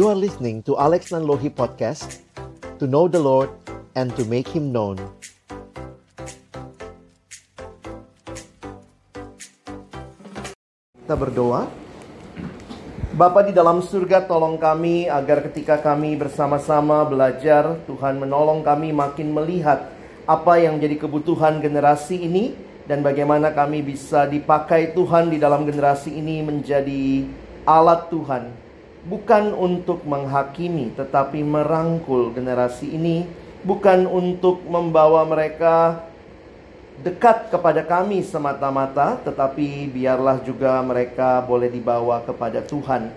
You are listening to Alex Nanlohi Podcast To know the Lord and to make Him known. Kita berdoa. Bapa di dalam surga tolong kami agar ketika kami bersama-sama belajar Tuhan menolong kami makin melihat apa yang jadi kebutuhan generasi ini dan bagaimana kami bisa dipakai Tuhan di dalam generasi ini menjadi alat Tuhan bukan untuk menghakimi tetapi merangkul generasi ini bukan untuk membawa mereka dekat kepada kami semata-mata, tetapi biarlah juga mereka boleh dibawa kepada Tuhan.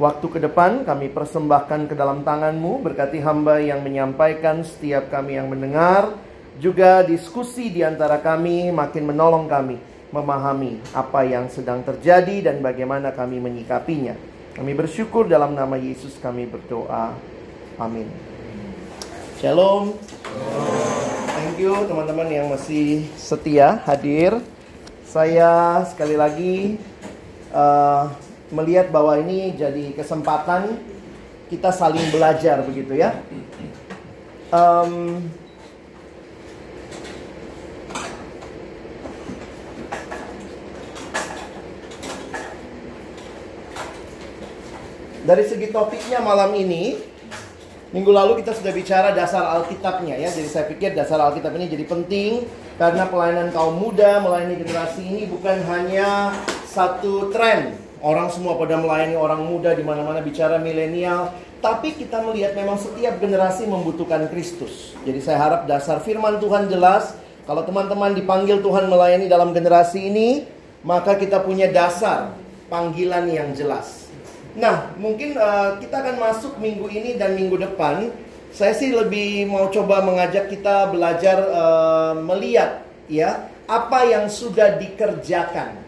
Waktu ke depan kami persembahkan ke dalam tanganmu, berkati hamba yang menyampaikan, setiap kami yang mendengar, juga diskusi di antara kami makin menolong kami memahami apa yang sedang terjadi dan bagaimana kami menyikapinya. Kami bersyukur dalam nama Yesus kami berdoa. Amin. Shalom. Thank you teman-teman yang masih setia hadir. Saya sekali lagi uh, melihat bahwa ini jadi kesempatan kita saling belajar begitu ya. Um, dari segi topiknya malam ini, minggu lalu kita sudah bicara dasar Alkitabnya ya. Jadi saya pikir dasar Alkitab ini jadi penting karena pelayanan kaum muda, melayani generasi ini bukan hanya satu tren. Orang semua pada melayani orang muda di mana-mana bicara milenial, tapi kita melihat memang setiap generasi membutuhkan Kristus. Jadi saya harap dasar firman Tuhan jelas. Kalau teman-teman dipanggil Tuhan melayani dalam generasi ini, maka kita punya dasar panggilan yang jelas. Nah, mungkin uh, kita akan masuk minggu ini dan minggu depan. Saya sih lebih mau coba mengajak kita belajar uh, melihat ya apa yang sudah dikerjakan.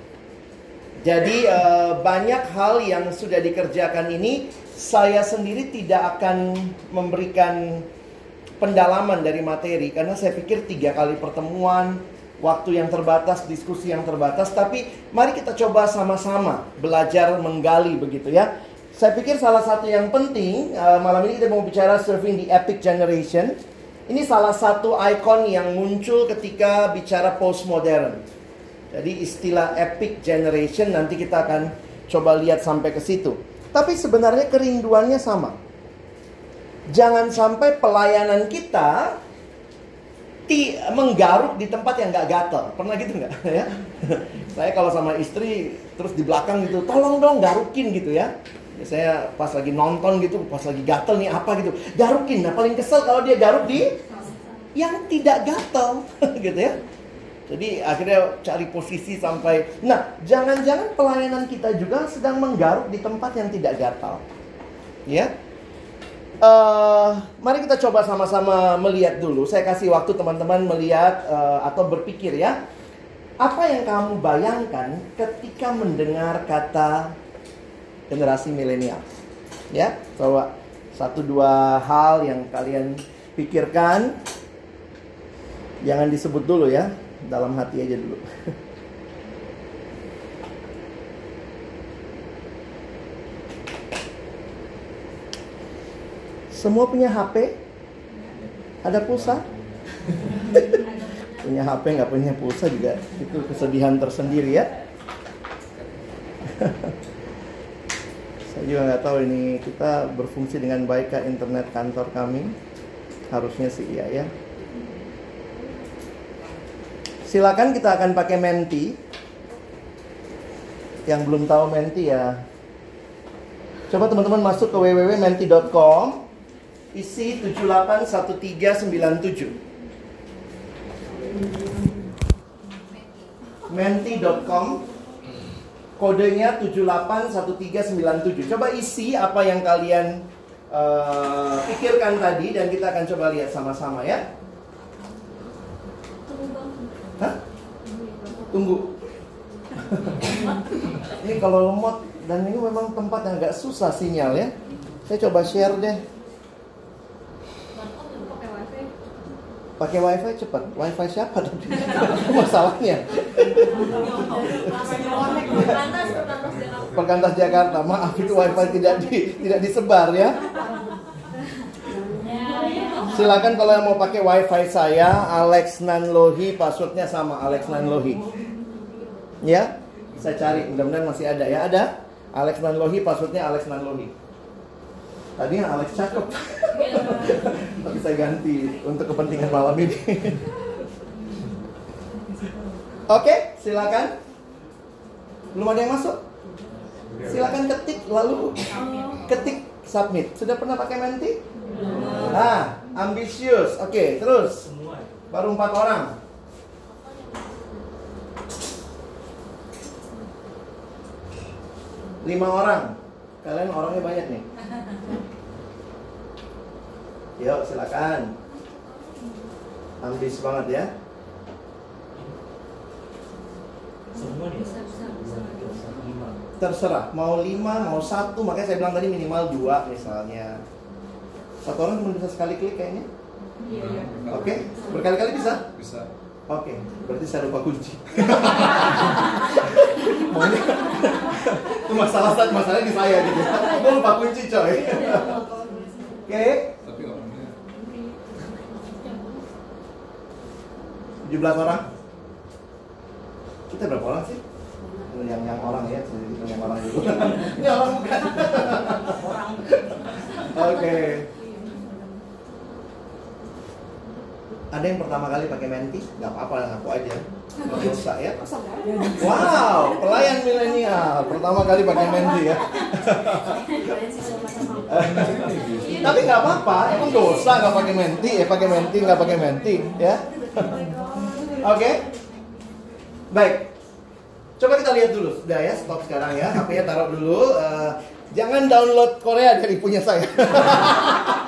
Jadi uh, banyak hal yang sudah dikerjakan ini saya sendiri tidak akan memberikan pendalaman dari materi karena saya pikir tiga kali pertemuan waktu yang terbatas, diskusi yang terbatas, tapi mari kita coba sama-sama belajar menggali begitu ya. Saya pikir salah satu yang penting uh, malam ini kita mau bicara serving the epic generation. Ini salah satu ikon yang muncul ketika bicara postmodern. Jadi istilah epic generation nanti kita akan coba lihat sampai ke situ. Tapi sebenarnya kerinduannya sama. Jangan sampai pelayanan kita ti menggaruk di tempat yang nggak gatel. Pernah gitu nggak? ya? Saya kalau sama istri terus di belakang gitu, tolong dong garukin gitu ya. ya. Saya pas lagi nonton gitu, pas lagi gatel nih apa gitu, garukin. Nah paling kesel kalau dia garuk di yang tidak gatel, gitu ya. Jadi akhirnya cari posisi sampai Nah jangan-jangan pelayanan kita juga sedang menggaruk di tempat yang tidak gatal Ya uh, Mari kita coba sama-sama melihat dulu. Saya kasih waktu teman-teman melihat uh, atau berpikir ya. Apa yang kamu bayangkan ketika mendengar kata generasi milenial? Ya coba satu dua hal yang kalian pikirkan. Jangan disebut dulu ya dalam hati aja dulu. Semua punya HP? Ada pulsa? punya HP nggak punya pulsa juga itu kesedihan tersendiri ya. Saya juga nggak tahu ini kita berfungsi dengan baik ke internet kantor kami. Harusnya sih iya ya. Silakan kita akan pakai Menti. Yang belum tahu Menti ya. Coba teman-teman masuk ke www.menti.com. Isi 781397. Menti.com Kodenya 781397 Coba isi apa yang kalian uh, pikirkan tadi Dan kita akan coba lihat sama-sama ya Hah? Tunggu. ini kalau lemot dan ini memang tempat yang agak susah sinyal ya. Saya coba share deh. Pakai wifi cepat. Wifi siapa tapi masalahnya. Perkantas Jakarta. Maaf itu wifi tidak di, tidak disebar ya. Silakan kalau yang mau pakai wifi saya Alex Nanlohi passwordnya sama Alex Nanlohi. Ya, saya cari mudah-mudahan masih ada ya ada. Alex Nanlohi passwordnya Alex Nanlohi. Tadi yang Alex cakep. Tapi saya ganti untuk kepentingan malam ini. Oke, silakan. Belum ada yang masuk? Silakan ketik lalu ketik submit. Sudah pernah pakai Menti? Ah, ambisius. Oke, terus. Baru empat orang. Lima orang. Kalian orangnya banyak nih. Yuk, silakan. Ambis banget ya. Semua nih. Lima. terserah mau lima mau satu makanya saya bilang tadi minimal dua misalnya satu orang cuma bisa sekali klik kayaknya Iya, iya. oke berkali-kali bisa Bisa. Oke berarti saya lupa kunci. Mau ini itu masalah saat masalahnya di saya gitu. Gue lupa kunci coy. Oke. Tapi orangnya 17 orang. Kita berapa orang sih? Yang yang orang ya yang orang dulu. Ini orang bukan. Oke ada yang pertama kali pakai menti nggak apa-apa aku aja. Dosa ya. Wow pelayan milenial. Pertama kali pakai menti ya. Tapi nggak apa-apa emang dosa nggak pakai menti ya pakai menti nggak pakai menti ya. Oke. Baik. Coba kita lihat dulu. Sudah ya stop sekarang ya. HP-nya taruh dulu. Eh, jangan download Korea dari punya saya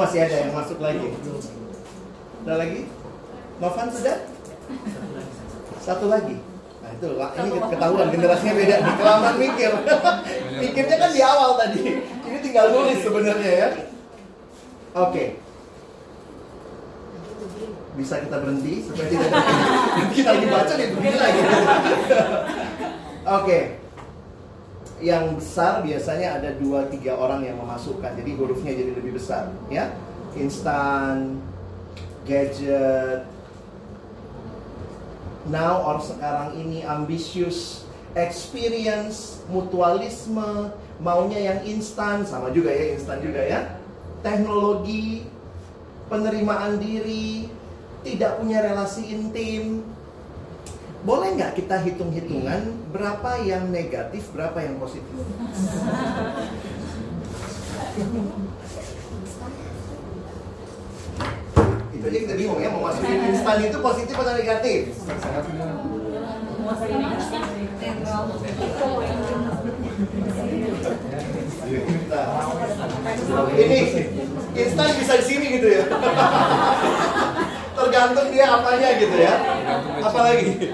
masih ada yang masuk lagi. Ada lagi? Novan sudah? Satu lagi? Nah itu lah ini ketahuan generasinya beda. Nih kelamaan mikir. Mikirnya kan di awal tadi. Ini tinggal nulis sebenarnya ya. Oke. Bisa kita berhenti? Supaya tidak kita lagi baca nih begini lagi. Oke yang besar biasanya ada dua tiga orang yang memasukkan. Jadi hurufnya jadi lebih besar ya. Instan gadget. Now or sekarang ini ambisius experience mutualisme maunya yang instan sama juga ya instan juga ya. Teknologi penerimaan diri tidak punya relasi intim boleh nggak kita hitung-hitungan berapa yang negatif berapa yang positif? Itu aja kita bingung ya mau masukin instan itu positif atau negatif? Ini instan bisa di sini gitu ya. Tergantung dia apanya gitu ya. Apalagi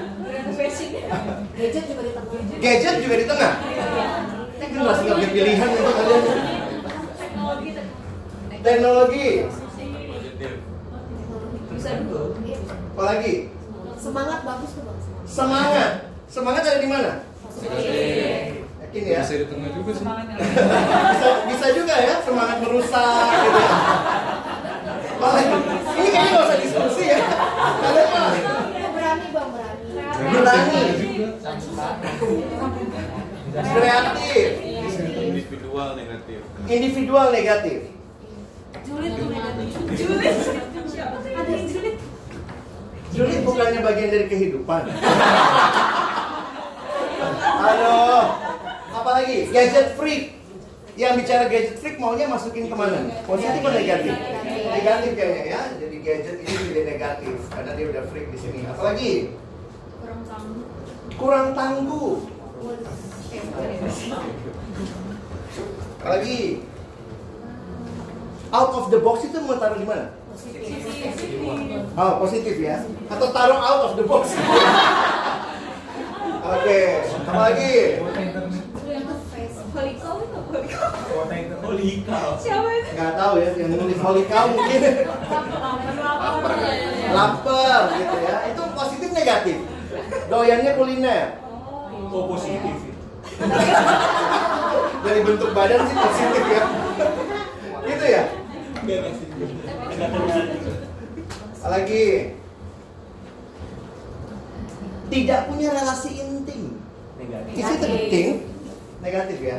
Gadget juga di tengah. gadget juga di tengah itu masih nggak punya pilihan itu kalian teknologi Bisa dulu. Iya, bisa. apalagi Semangat bagus tuh bang. semangat semangat ada di mana yakin ya Bisa di tengah juga sih. bisa, bisa juga ya semangat merusak gitu ya. Apalagi? ini kayaknya nggak usah diskusi ya kalian mah Berani bang berani. berani kreatif individual negatif individual negatif Julid tuh negatif. Julid. Ada julid. Julid bukannya bagian dari kehidupan. Aduh, apalagi gadget freak. Yang bicara gadget freak maunya masukin ke mana? Positif atau negatif? Negatif kayaknya ya. Jadi gadget ini jadi negatif karena dia udah freak di sini. Apalagi Kurang tangguh. Kurang tangguh. Apalagi out of the box itu mau taruh di mana? Oh, positif ya. Atau taruh out of the box. Oke, apa lagi? Holikau itu holikau. Holy cow. Siapa itu? Nggak tahu ya, yang nulis holy cow mungkin Lapar. lapar gitu ya. Itu positif negatif. Doyannya kuliner. Oh positif. Dari bentuk badan sih positif ya. gitu ya. Lagi. Tidak punya relasi intim. Negatif. Is it a good thing? Negatif ya.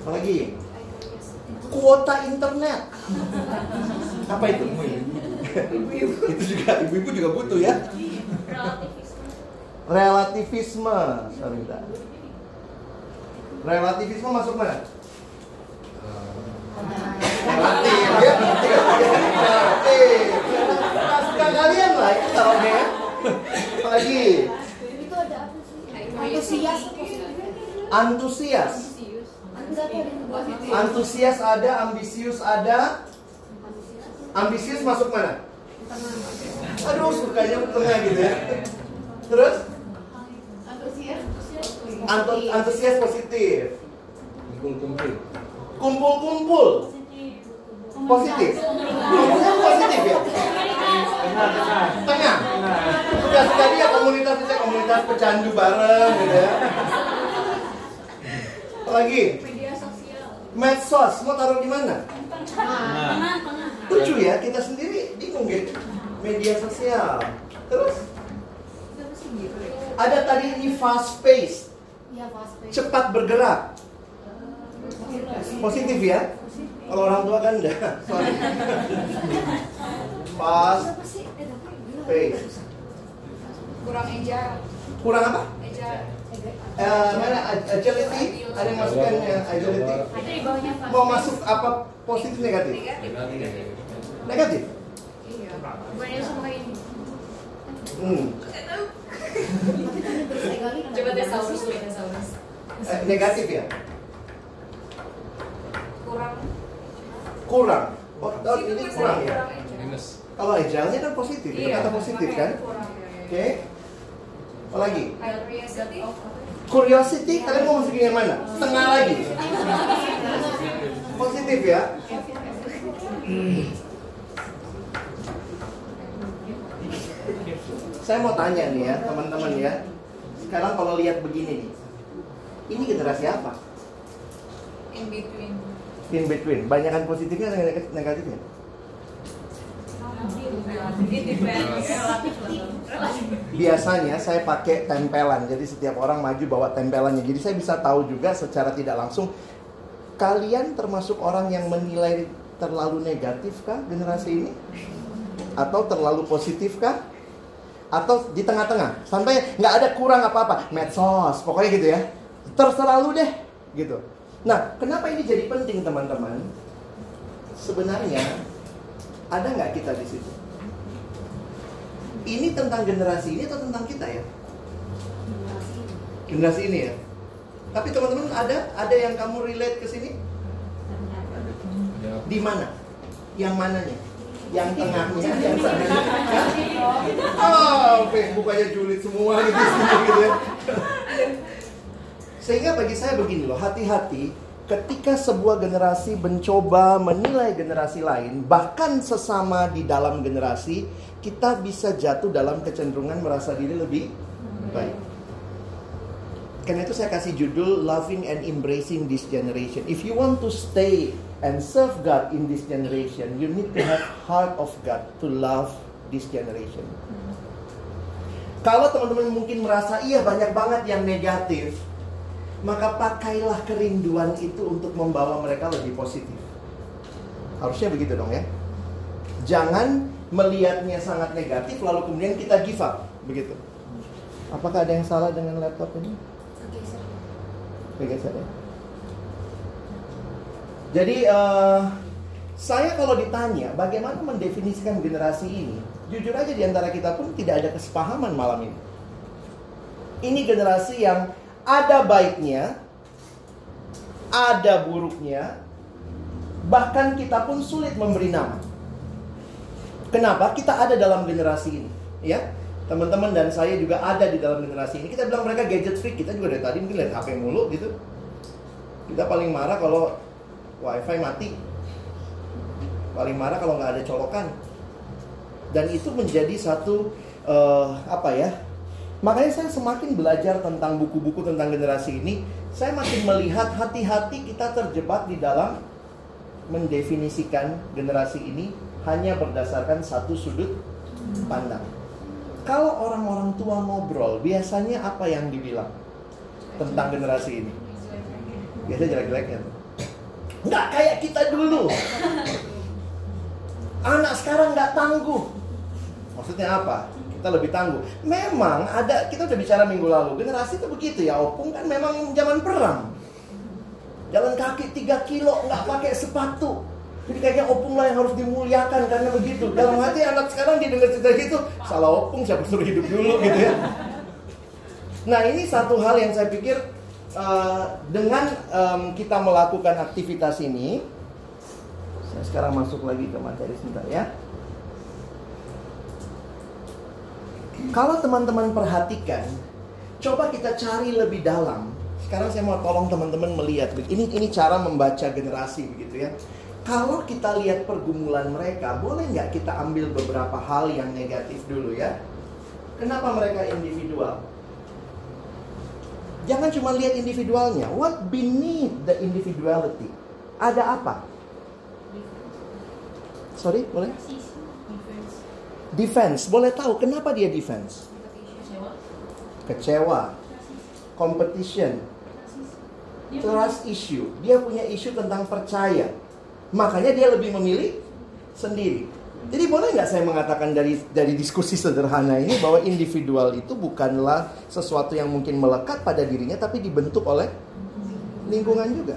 Apalagi? Kuota internet. Apa itu? Itu juga ibu-ibu juga butuh ya. Relativisme. Sorry, bentar. Relativisme masuk mana? Relatif ya. Relatif. Suka kalian lah itu taruhnya ya. Apalagi? Itu ada apa sih? Antusias. Antusias. Antusias ada, ambisius ada. Ambisius masuk mana? Aduh, sukanya tengah gitu ya. Terus? Antusias. Antu- antusias positif. Kumpul-kumpul. Kumpul-kumpul. Positif. Kumpulnya positif ya? Tengah. Benar. Sudah sekali ya komunitas kita komunitas pecandu bareng gitu ya. Apalagi? Media sosial. Medsos, mau taruh di mana? Nah. Lucu ya, kita sendiri bingung gitu. Media sosial. Terus? Ada tadi ini fast pace, Iya, fast pace. cepat bergerak. Positif ya? Kalau orang tua kan enggak. Sorry. Fast pace. Kurang ejar. Kurang apa? Ejar. Eh, mana ag- agility? Ada yang masukkan ya agility? Mau masuk apa positif negatif? Negatif. Iya. Ini. Hmm. Coba tesaurus dulu tesaurus. Eh, negatif ya? Kurang. Kurang. Oh, oh, ini kurang ya? Minus. Kalau agile-nya kan positif, itu kata positif kan? Oke. Apa lagi? Curiosity, kalian mau masukin yang mana? Setengah lagi. Positif ya? Saya mau tanya nih ya, teman-teman ya. Sekarang kalau lihat begini nih. Ini generasi apa? In between. In between. Banyakan positifnya atau neg- negatifnya? Biasanya saya pakai tempelan, jadi setiap orang maju bawa tempelannya. Jadi saya bisa tahu juga secara tidak langsung kalian termasuk orang yang menilai terlalu negatif kah generasi ini? Atau terlalu positif kah? Atau di tengah-tengah? Sampai nggak ada kurang apa-apa, medsos, pokoknya gitu ya. Terserah lu deh, gitu. Nah, kenapa ini jadi penting teman-teman? Sebenarnya ada nggak kita di situ? Ini tentang generasi ini atau tentang kita ya? Generasi ini ya. Tapi teman-teman ada ada yang kamu relate ke sini? Di mana? Yang mananya? Yang tengahnya, yang sananya? Hah? Oh, Facebook aja julid semua gitu, gitu ya. Sehingga bagi saya begini loh, hati-hati ketika sebuah generasi mencoba menilai generasi lain, bahkan sesama di dalam generasi, kita bisa jatuh dalam kecenderungan merasa diri lebih baik. Karena itu saya kasih judul Loving and Embracing this Generation. If you want to stay and serve God in this generation, you need to have heart of God to love this generation. Kalau teman-teman mungkin merasa iya banyak banget yang negatif, maka pakailah kerinduan itu untuk membawa mereka lebih positif. Harusnya begitu dong ya. Jangan melihatnya sangat negatif lalu kemudian kita give up, begitu. Apakah ada yang salah dengan laptop ini? Bergeser ya. Jadi eh, saya kalau ditanya bagaimana mendefinisikan generasi ini, jujur aja di antara kita pun tidak ada kesepahaman malam ini. Ini generasi yang ada baiknya, ada buruknya, bahkan kita pun sulit memberi nama. Kenapa? Kita ada dalam generasi ini, ya. Teman-teman dan saya juga ada di dalam generasi ini. Kita bilang mereka gadget freak, kita juga dari tadi mungkin lihat HP mulu gitu. Kita paling marah kalau wifi mati. Paling marah kalau nggak ada colokan. Dan itu menjadi satu eh, apa ya? Makanya saya semakin belajar tentang buku-buku tentang generasi ini, saya makin melihat hati-hati kita terjebak di dalam mendefinisikan generasi ini hanya berdasarkan satu sudut pandang. Kalau orang-orang tua ngobrol, biasanya apa yang dibilang tentang generasi ini? Biasanya jelek-jeleknya. Nggak kayak kita dulu. Anak sekarang nggak tangguh. Maksudnya apa? Kita lebih tangguh. Memang ada, kita udah bicara minggu lalu, generasi itu begitu ya. Opung kan memang zaman perang. Jalan kaki 3 kilo, nggak pakai sepatu. Jadi kayaknya opung lah yang harus dimuliakan karena begitu. Dalam hati anak sekarang didengar cerita gitu, salah opung siapa suruh hidup dulu gitu ya. Nah ini satu hal yang saya pikir uh, dengan um, kita melakukan aktivitas ini, saya sekarang masuk lagi ke materi sebentar ya. Kalau teman-teman perhatikan, coba kita cari lebih dalam. Sekarang saya mau tolong teman-teman melihat ini ini cara membaca generasi begitu ya. Kalau kita lihat pergumulan mereka, boleh nggak kita ambil beberapa hal yang negatif dulu ya? Kenapa mereka individual? Jangan cuma lihat individualnya. What beneath the individuality? Ada apa? Sorry, boleh? Defense. Boleh tahu kenapa dia defense? Kecewa. Competition. Trust issue. Dia punya isu tentang percaya. Makanya dia lebih memilih sendiri. Jadi boleh nggak saya mengatakan dari dari diskusi sederhana ini bahwa individual itu bukanlah sesuatu yang mungkin melekat pada dirinya tapi dibentuk oleh lingkungan juga.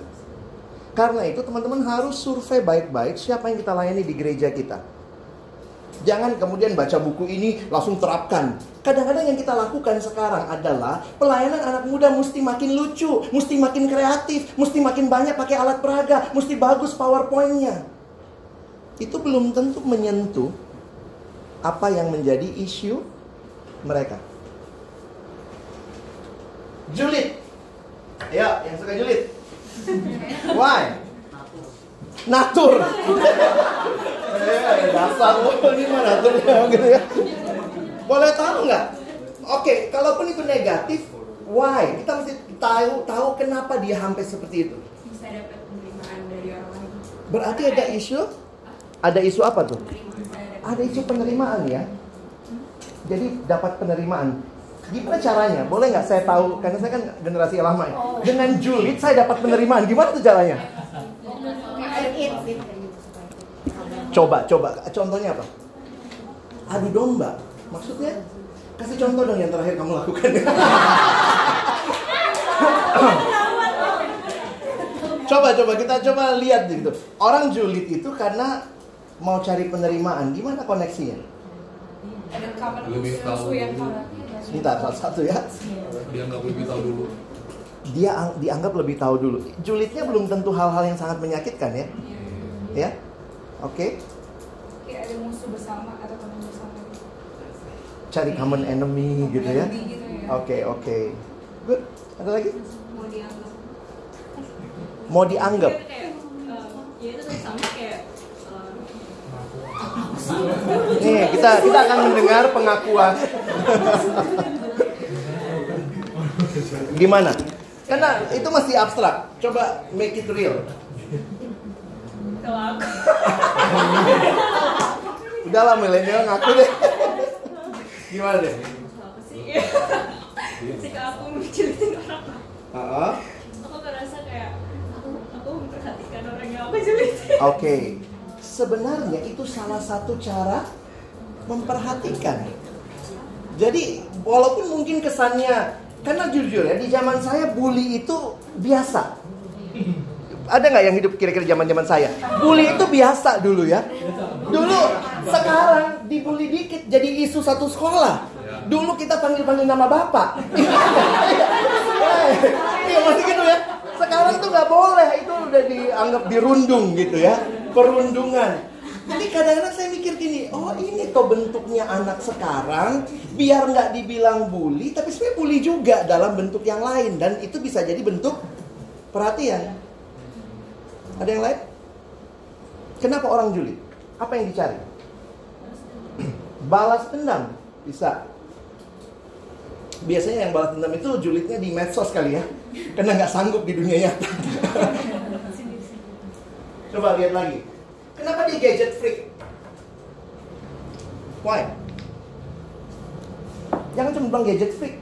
Karena itu teman-teman harus survei baik-baik siapa yang kita layani di gereja kita. Jangan kemudian baca buku ini langsung terapkan. Kadang-kadang yang kita lakukan sekarang adalah pelayanan anak muda mesti makin lucu, mesti makin kreatif, mesti makin banyak pakai alat peraga, mesti bagus powerpointnya itu belum tentu menyentuh apa yang menjadi isu mereka. Julid. Ya, yang suka julid. Why? Natur. eh, dasar lo ini mah naturnya gitu ya. Boleh tahu nggak? Oke, kalaupun itu negatif, why? Kita mesti tahu tahu kenapa dia sampai seperti itu. Bisa dapat penerimaan dari orang lain. Berarti ada isu ada isu apa tuh? Ada isu penerimaan ya. Jadi dapat penerimaan. Gimana caranya? Boleh nggak saya tahu? Karena saya kan generasi lama ya. Dengan julid saya dapat penerimaan. Gimana tuh caranya? Coba, coba. Contohnya apa? Adu domba. Maksudnya? Kasih contoh dong yang terakhir kamu lakukan. coba, coba kita coba lihat gitu. Orang julid itu karena mau cari penerimaan, gimana koneksinya? Ada kabar Lebih tahu yang dulu. Sebentar, salah satu ya. Dia nggak lebih tahu dulu. Dia ang- dianggap lebih tahu dulu. Julidnya belum tentu hal-hal yang sangat menyakitkan ya. Ya, oke. Kayak ada musuh bersama atau teman bersama. gitu. Cari common enemy gitu ya. Enemy gitu ya. Oke, oke. Good. Ada lagi? Mau dianggap. Mau dianggap. Kayak, eh, ya itu sama kayak eh, Nih, kita kita akan mendengar pengakuan. Gimana? Karena itu masih abstrak. Coba make it real. Kalau aku Udahlah milenial ngaku deh. Gimana deh? aku sih ketika aku menjelitin orang Heeh. aku ngerasa kayak aku aku memperhatikan orang yang aku julitin Oke. Sebenarnya itu salah satu cara memperhatikan. Jadi walaupun mungkin kesannya karena jujur ya di zaman saya bully itu biasa. Ada nggak yang hidup kira-kira zaman-zaman saya? Bully itu biasa dulu ya. Dulu sekarang dibully dikit jadi isu satu sekolah. Dulu kita panggil-panggil nama bapak. Iya masih gitu ya. Sekarang tuh nggak boleh itu udah dianggap dirundung gitu ya. Perundungan. Jadi kadang-kadang saya mikir gini, oh ini tuh bentuknya anak sekarang, biar nggak dibilang bully, tapi sebenarnya bully juga dalam bentuk yang lain dan itu bisa jadi bentuk perhatian. Ada yang lain? Kenapa orang julid? Apa yang dicari? Balas dendam bisa. Biasanya yang balas dendam itu julidnya di medsos kali ya, karena nggak sanggup di dunia nyata. Coba lihat lagi. Kenapa dia gadget freak? Why? Jangan cuma bilang gadget freak.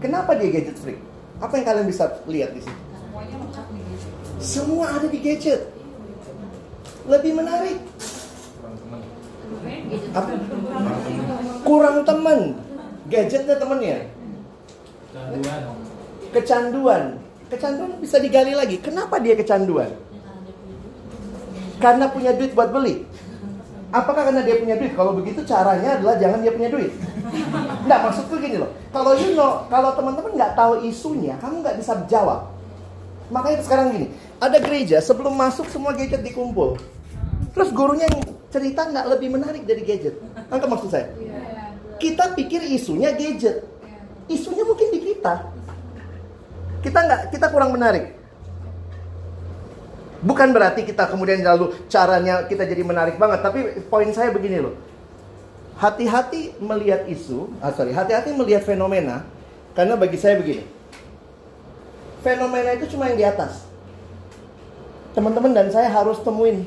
Kenapa dia gadget freak? Apa yang kalian bisa lihat di sini? Semuanya. Semua ada di gadget. Lebih menarik. Apa? Kurang teman. Gadgetnya temennya. Canduan. Kecanduan. Kecanduan bisa digali lagi. Kenapa dia kecanduan? Karena punya duit buat beli. Apakah karena dia punya duit? Kalau begitu caranya adalah jangan dia punya duit. Nggak, maksudku gini loh. Kalau you know, kalau teman-teman nggak tahu isunya, kamu nggak bisa jawab. Makanya sekarang gini, ada gereja sebelum masuk semua gadget dikumpul. Terus gurunya yang cerita nggak lebih menarik dari gadget. Nangkep maksud saya? Kita pikir isunya gadget. Isunya mungkin di kita. Kita nggak, kita kurang menarik. Bukan berarti kita kemudian lalu caranya kita jadi menarik banget, tapi poin saya begini loh. Hati-hati melihat isu, ah sorry, hati-hati melihat fenomena, karena bagi saya begini. Fenomena itu cuma yang di atas. Teman-teman dan saya harus temuin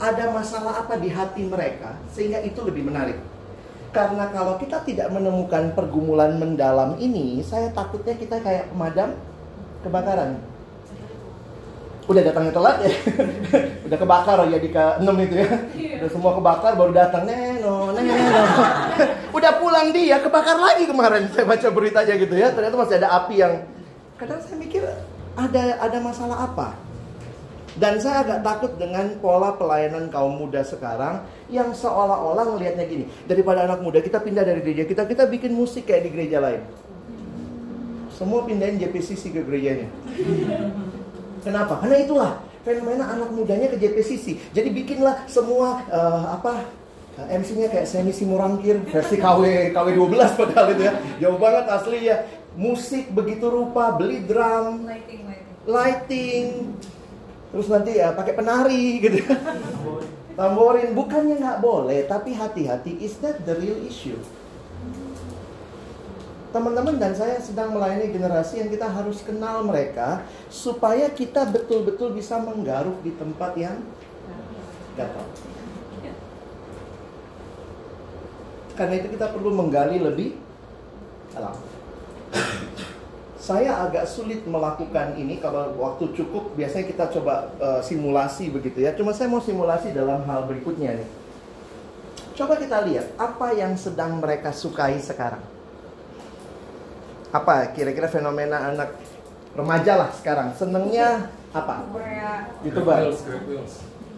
ada masalah apa di hati mereka sehingga itu lebih menarik. Karena kalau kita tidak menemukan pergumulan mendalam ini, saya takutnya kita kayak pemadam kebakaran. Udah datangnya telat ya. Udah kebakar ya di ke-6 itu ya. Udah semua kebakar baru datang neno neno. Udah pulang dia kebakar lagi kemarin. Saya baca beritanya gitu ya. Ternyata masih ada api yang kadang saya mikir ada ada masalah apa? Dan saya agak takut dengan pola pelayanan kaum muda sekarang yang seolah-olah ngelihatnya gini. Daripada anak muda kita pindah dari gereja kita, kita bikin musik kayak di gereja lain. Semua pindahin JPCC ke gerejanya. Kenapa? Karena itulah fenomena anak mudanya ke JPCC. Jadi bikinlah semua eh, apa eh, MC-nya kayak Semi Simorangkir versi KW KW 12 padahal itu ya. Jauh banget asli ya. Musik begitu rupa, beli drum, Lighting, lighting. lighting, terus nanti ya pakai penari gitu. Tamborin bukannya nggak boleh, tapi hati-hati is that the real issue? Teman-teman dan saya sedang melayani generasi yang kita harus kenal mereka supaya kita betul-betul bisa menggaruk di tempat yang gatal. Karena itu kita perlu menggali lebih dalam. Saya agak sulit melakukan ini kalau waktu cukup biasanya kita coba eh, simulasi begitu ya. Cuma saya mau simulasi dalam hal berikutnya nih. Coba kita lihat apa yang sedang mereka sukai sekarang. Apa kira-kira fenomena anak remaja lah sekarang senengnya apa? YouTuber.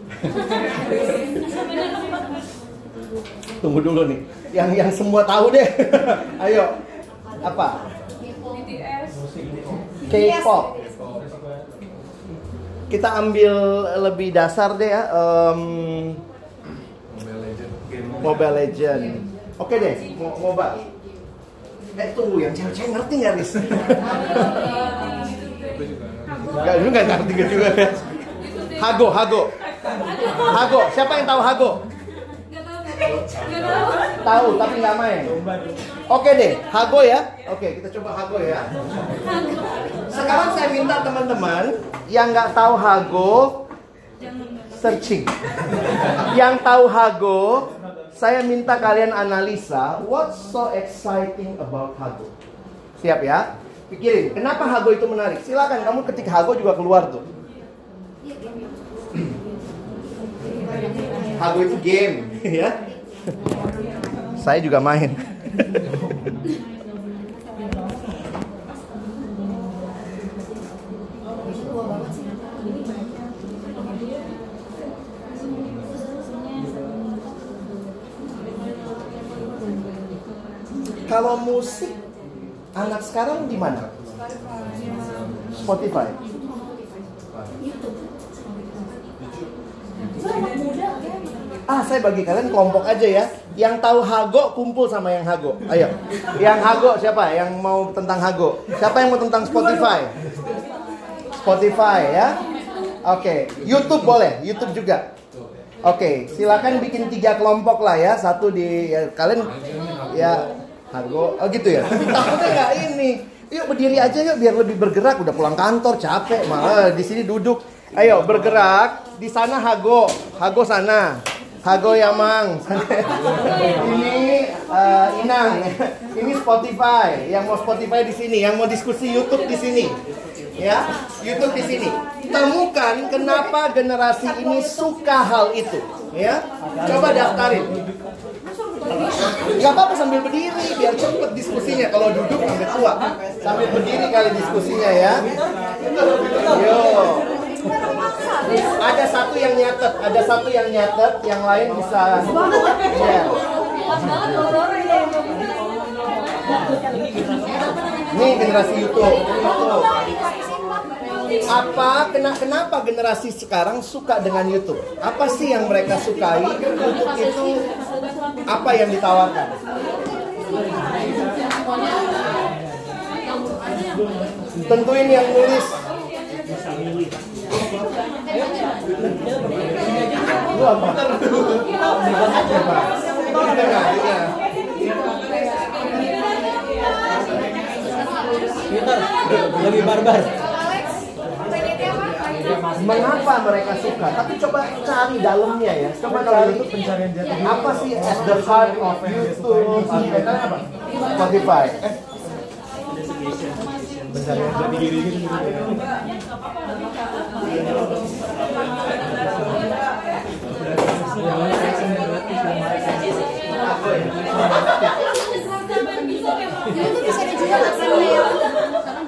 Tunggu dulu nih. Yang yang semua tahu deh. Ayo. Apa? K-pop. Kita ambil lebih dasar deh ya. em, Mobile Legend. Mobile Legend. Oke deh, mo- MOBA. Eh tunggu, yang cewek-cewek ngerti nggak Riz? Gak, lu nggak ngerti juga ya. Hago, Hago. Hago, siapa yang tahu Hago? Gak tahu, gak tahu. Gak tahu. Tahu tapi nggak main. Oke deh, Hago ya. Oke, kita coba Hago ya. Sekarang saya minta teman-teman yang nggak tahu Hago searching. Yang tahu Hago, saya minta kalian analisa what's so exciting about Hago. Siap ya? Pikirin, kenapa Hago itu menarik? Silakan kamu ketik Hago juga keluar tuh. Hago itu game, ya. Saya juga main. Kalau musik anak sekarang di mana? Spotify. Ah, saya bagi kalian kelompok aja ya. Yang tahu Hago kumpul sama yang Hago. Ayo. Yang Hago siapa? Yang mau tentang Hago? Siapa yang mau tentang Spotify? Spotify ya. Oke, YouTube boleh, YouTube juga. Oke, silakan bikin tiga kelompok lah ya. Satu di ya, kalian ya Hargo. Oh gitu ya. Takutnya nggak ini. Yuk berdiri aja yuk biar lebih bergerak. Udah pulang kantor capek malah di sini duduk. Ayo bergerak. Di sana Hago. Hago sana. Hago Yamang. ini eh, Inang. Ini Spotify. Yang mau Spotify di sini, yang mau diskusi YouTube di sini. Ya, YouTube di sini. Temukan kenapa generasi ini suka hal itu. Ya, coba daftarin. Gak apa-apa sambil berdiri biar cepet diskusinya. Kalau duduk sampai tua. Sambil berdiri kali diskusinya ya. Yo. Ada satu yang nyatet, ada satu yang nyatet, yang lain bisa. Ini generasi YouTube. Apa kena kenapa generasi sekarang suka dengan YouTube? Apa sih yang mereka sukai? YouTube itu apa yang ditawarkan? Tentuin yang nulis. Lu apa? Coba. Kita nggak, kita. Peter, lebih barbar. Mengapa mereka suka? Tapi coba cari dalamnya ya. Coba cari pencarian jati diri. apa sih at the heart of YouTube? Spotify. Eh, Pencarian jati diri gitu. Jadi itu bisa dijual sih? Sekarang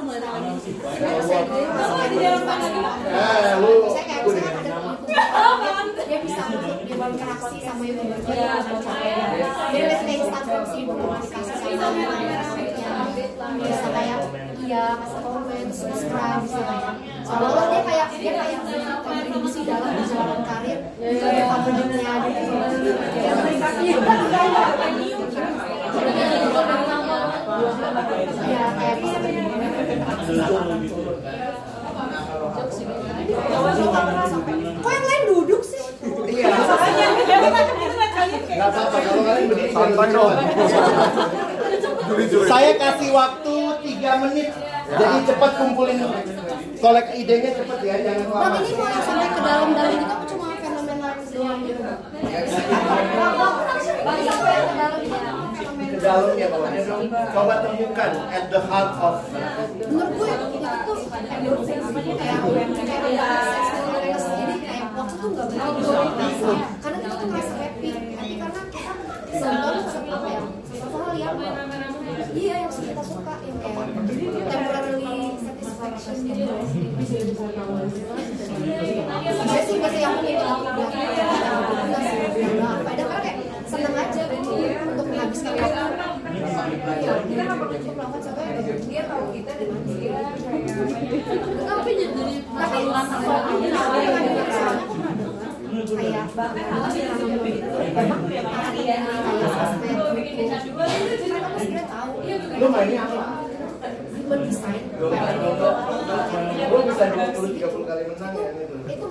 eh, lu temanku, dia bisa baru interaksi sama youtuber dia lihat Instagram sih sama ya bisa kayak iya kasih komen subscribe bisa kayak seolah dia kayak dia kayak kontribusi dalam perjalanan karir itu dia favoritnya gitu ya kayak kok yang lain duduk sih iya. Gak apa-apa kalau kalian berdiri. Santai dong. Saya kasih waktu 3 menit. Jadi cepat kumpulin kolek idenya cepet ya, jangan Bang lama. ini mau yang sampai ke dalam-dalam gitu apa cuma fenomena doang gitu? Bang ke dalam gitu fenomena. Ke dalamnya kalau coba temukan at the heart of Menurut gue itu tuh jadi kayak waktu tuh nggak begitu karena kita tuh merasa happy happy karena kita senang apa ya hal yang iya yang kita suka yang kayak temporarily satisfaction gitu Gue sih biasa yang punya itu Padahal kayak seneng aja gitu untuk menghabiskan waktu Iya, kita nggak perlu untuk melakukan sesuatu yang dia tahu kita dan dia tapi jadi tapi soalnya soalnya kan ada soalnya aku pernah dengar kayak kayak sosmed gitu kan aku sebenarnya tahu lu mainnya apa? mendesain Gue bisa 20 30 kali menang ya itu. itu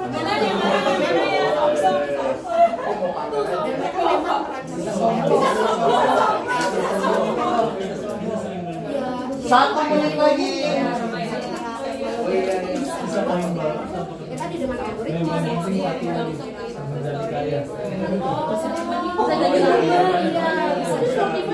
Oh, aja. dan mereka memang merancang Satu menit lagi. ya dengan algoritma Menjadi kaya. bisa jadi apa ya bisa sebenarnya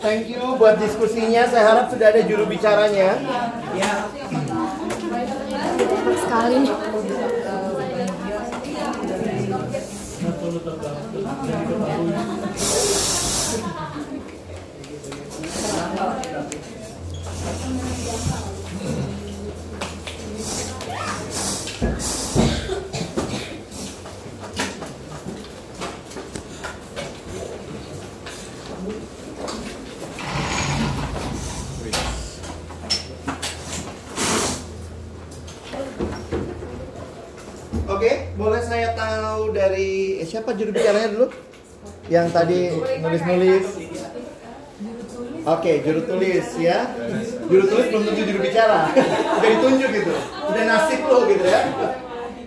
Thank you buat diskusinya. Saya harap sudah ada juru bicaranya. sekali Oke, boleh tahu dari eh, siapa juru bicaranya dulu? Yang tadi nulis-nulis. Oke, juru tulis ya. Juru tulis belum tentu juru bicara. Udah ditunjuk gitu. Udah nasib lo gitu ya.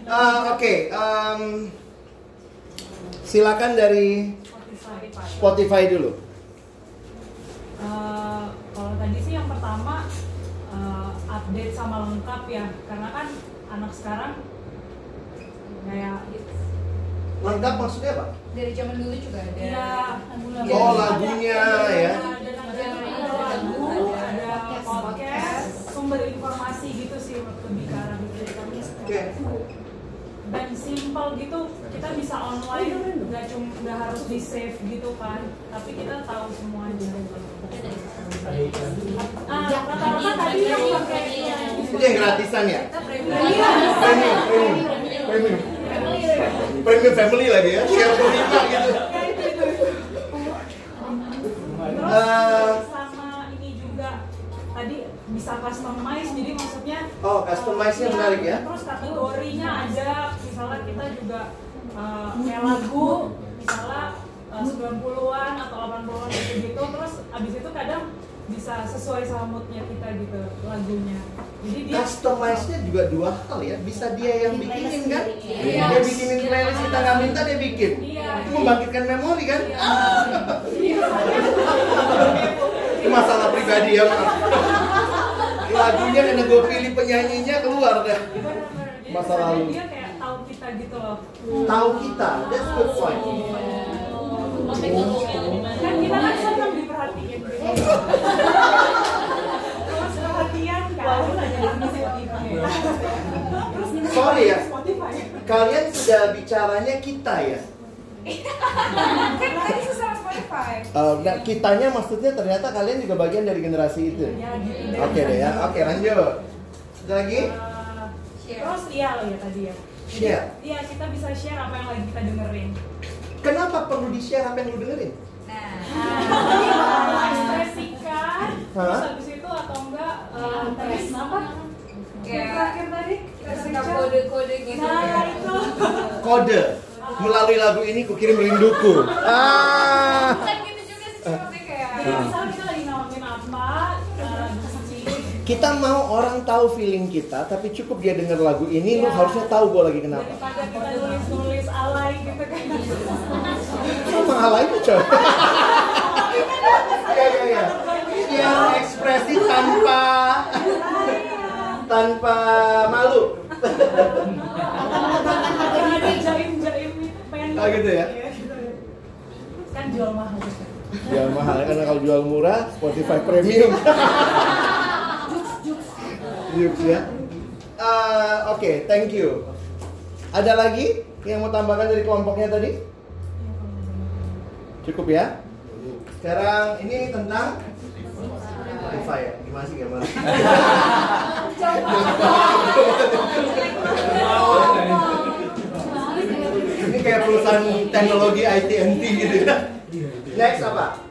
Ah, Oke, em, silakan dari Spotify dulu. Eh, kalau tadi sih yang pertama eh, update sama lengkap ya karena kan anak sekarang kayak Lengkap maksudnya apa? Dari zaman dulu juga ada. ya Oh, lagunya ya. ada ada lagu ada podcast sumber informasi gitu sih lebih ke arah gitu Oke. dan simple gitu kita bisa online nggak cuma nggak harus di save gitu kan tapi kita tahu semuanya ah rata-rata tadi yang pakai Itu yang gratisan ya? Iya. Premium, premium, premium. Premium family lagi ya, share berlima gitu. Eh. sama ini juga tadi bisa customize jadi maksudnya Oh, customize-nya eh, menarik ya. Terus kategorinya ada misalnya kita juga kayak lagu misalnya eh, 90-an atau 80-an gitu gitu terus abis itu kadang bisa sesuai sama moodnya kita gitu lagunya. Jadi dia Customize-nya juga dua hal ya, bisa dia yang Bikin bikinin kan? Iya. Dia bikinin playlist kita nggak minta dia bikin. Iya. Itu membangkitkan memori kan? Iya. Itu masalah pribadi ya, maaf. Lagunya karena gue pilih penyanyinya keluar dah. Bener-bener. Jadi Masa lalu. Dia kayak tahu kita gitu loh. Tahu kita, that's good point. Kan kita kan gitu. Terus perhatian kan. Terus Sorry ya. Spotify. Kalian sudah bicaranya kita ya? Kan tadi susah Spotify. Eh, nah, kitanya maksudnya ternyata kalian juga bagian dari generasi itu. Ya gitu deh. Oke deh ya, oke lanjut. Ada lagi? Eh, Terus iya loh ya tadi ya. Share. Iya kita bisa share apa yang lagi kita dengerin. Kenapa perlu di-share apa yang lu dengerin? Nah, Ekspresikan. Hah? Terus habis itu atau enggak eh, tadi apa? Kayak terakhir tadi? kode-kode gitu. Nah itu. Kode. Melalui lagu ini kukirim rinduku. Ah. Kan gitu juga sih cuma kayak Jadi misalnya kita lagi ngalamin apa, eh, sedih, Kita mau orang tahu feeling kita, tapi cukup dia denger lagu ini, lu Iya. harusnya tahu gue lagi kenapa. daripada kita nulis-nulis alay gitu kan. Hal lainnya coy. Iya iya iya. Yang ekspresi tanpa tanpa malu. Oh, gitu ya? Kan jual mahal. Ya mahal karena kalau jual murah Spotify premium. Yuk ya. Eh, Oke, thank you. Ada lagi yang mau tambahkan dari kelompoknya tadi? Cukup ya. Sekarang ini tentang Spotify ya. Gimana sih? Ini kayak perusahaan teknologi IT&T gitu ya. Next apa?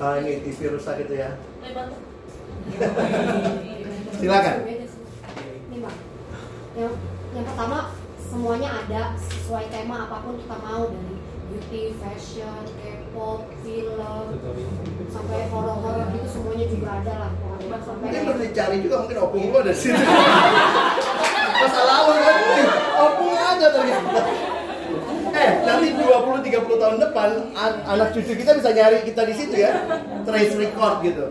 Ah ini TV rusak gitu ya. Silakan. Yang, yang pertama semuanya ada sesuai tema apa pun kita mau dari beauty, fashion, K-pop, film, sampai horor-horor gitu semuanya juga ada lah. Sampai Mungkin perlu dicari juga mungkin opung gua ada di situ. Masa lalu kan, "Wih, opung ada ternyata. Eh, nanti 20-30 tahun depan an- anak cucu kita bisa nyari kita di situ ya. Trace record gitu.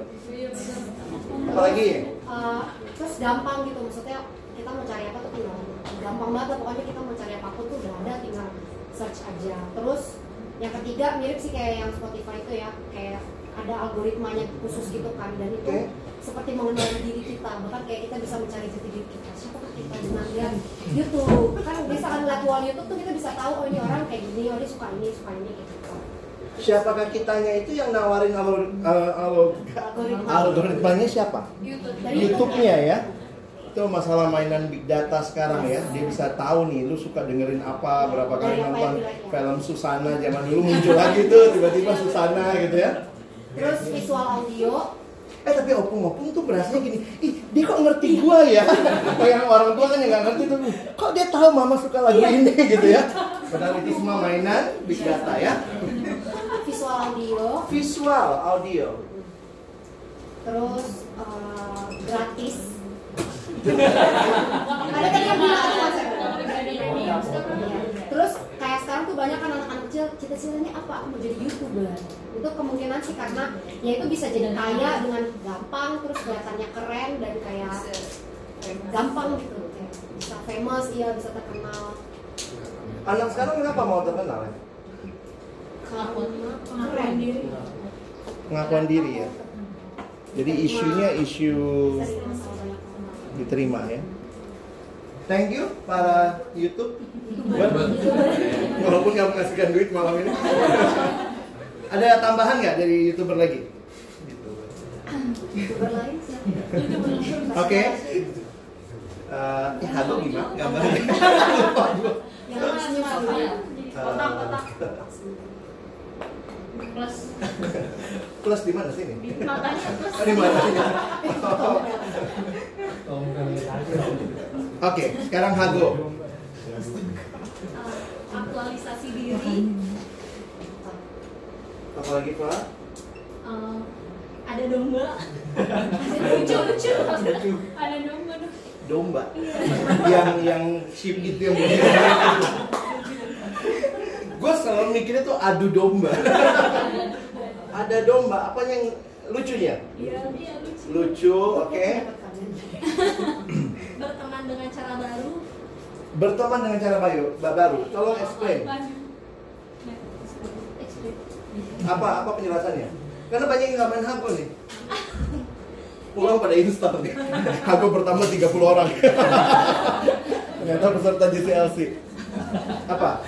Apalagi? Uh, terus gampang gitu maksudnya kita mau cari apa tuh tinggal gampang banget pokoknya kita mau cari apa pun tuh udah ada tinggal search aja terus yang ketiga mirip sih kayak yang Spotify itu ya kayak ada algoritmanya khusus gitu kan dan itu Oke. seperti mengenali diri kita bahkan kayak kita bisa mencari jati diri kita siapa kita dengan lihat YouTube kan bisa kan lihat wall YouTube tuh kita bisa tahu oh ini orang kayak gini oh dia suka ini suka ini gitu Siapakah kitanya itu yang nawarin alur, uh, alur- algoritma algoritmanya siapa? YouTube. YouTube-nya ya. Itu masalah mainan big data sekarang ya. Dia bisa tahu nih lu suka dengerin apa, berapa kali yang nonton film Susana zaman dulu muncul lagi tuh tiba-tiba Susana gitu ya. terus visual audio Eh tapi opung-opung tuh berasanya gini, ih dia kok ngerti gua ya? Kayak orang tua kan yang nggak ngerti tuh, kok dia tahu mama suka lagu ini gitu ya? Padahal itu semua mainan big data ya. visual audio Visual, audio. terus eh, gratis ada tadi yang bilang kan terus kayak sekarang tuh banyak kan anak-anak kecil cita-citanya apa? Aku mau jadi youtuber. Itu kemungkinan sih karena ya itu bisa jadi kaya dengan gampang terus kelihatannya keren dan kayak gampang gitu. Bisa famous iya bisa terkenal. Anak sekarang kenapa mau terkenal? Ya? pengakuan diri. Pengakuan diri ya. Jadi isunya isu diterima ya. Thank you para YouTube. Walaupun kamu ngasihkan duit malam ini. Ada tambahan nggak dari youtuber lagi? youtuber lain siapa Oke. Eh, ya halo gimana gambarnya? Lupa senyum Eh, plus plus di mana sih ini? di matanya plus Oh, di mana? Oke, sekarang Hago. uh, aktualisasi diri Apa lagi Pak? uh, ada domba lucu lucu ada domba Domba. yang yang sheep itu yang. Gue selalu mikirnya tuh adu domba. Ada domba, apa yang lucunya? iya iya lucu Lucu, oke. berteman dengan cara baru Berteman dengan cara baru, baru. Tolong explain. Nah, explain. Apa apa penjelasannya? Karena banyak yang nggak main Hago nih. Pulang pada instan nih. Hago pertama 30 orang. Ternyata peserta JCLC. Apa?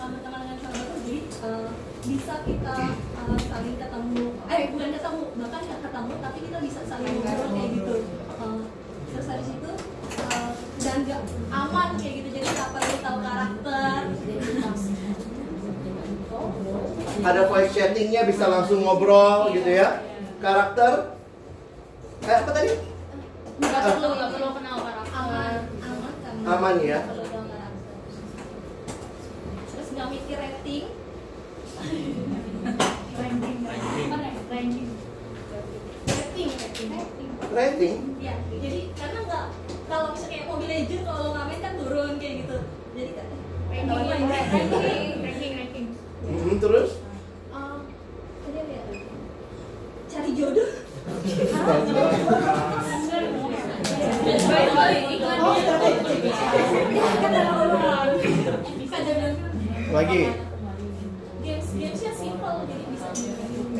Uh, berteman dengan cara baru jadi uh, bisa kita uh, saling ketemu. Eh bukan ketemu bahkan nggak ketemu tapi kita bisa saling ngobrol kayak gitu. Uh, terus habis itu uh, dan nggak aman kayak gitu. Jadi siapa yang tahu karakter. Ada voice chattingnya bisa langsung ngobrol gitu ya. Karakter? Eh, apa tadi? nggak perlu nggak perlu kenal karakter. Aman. Aman kan? Aman ya. Nggak perlu tahu karakter. terus nggak mikir rating ranking apa ranking ranking rating ya jadi karena nggak kalau misalnya kayak Mobile Legends kalau ngamen kan turun kayak gitu jadi kan ranking ranking ranking ranking Hmm, terus? Eh, tadi cari jodoh Oh. Lagi.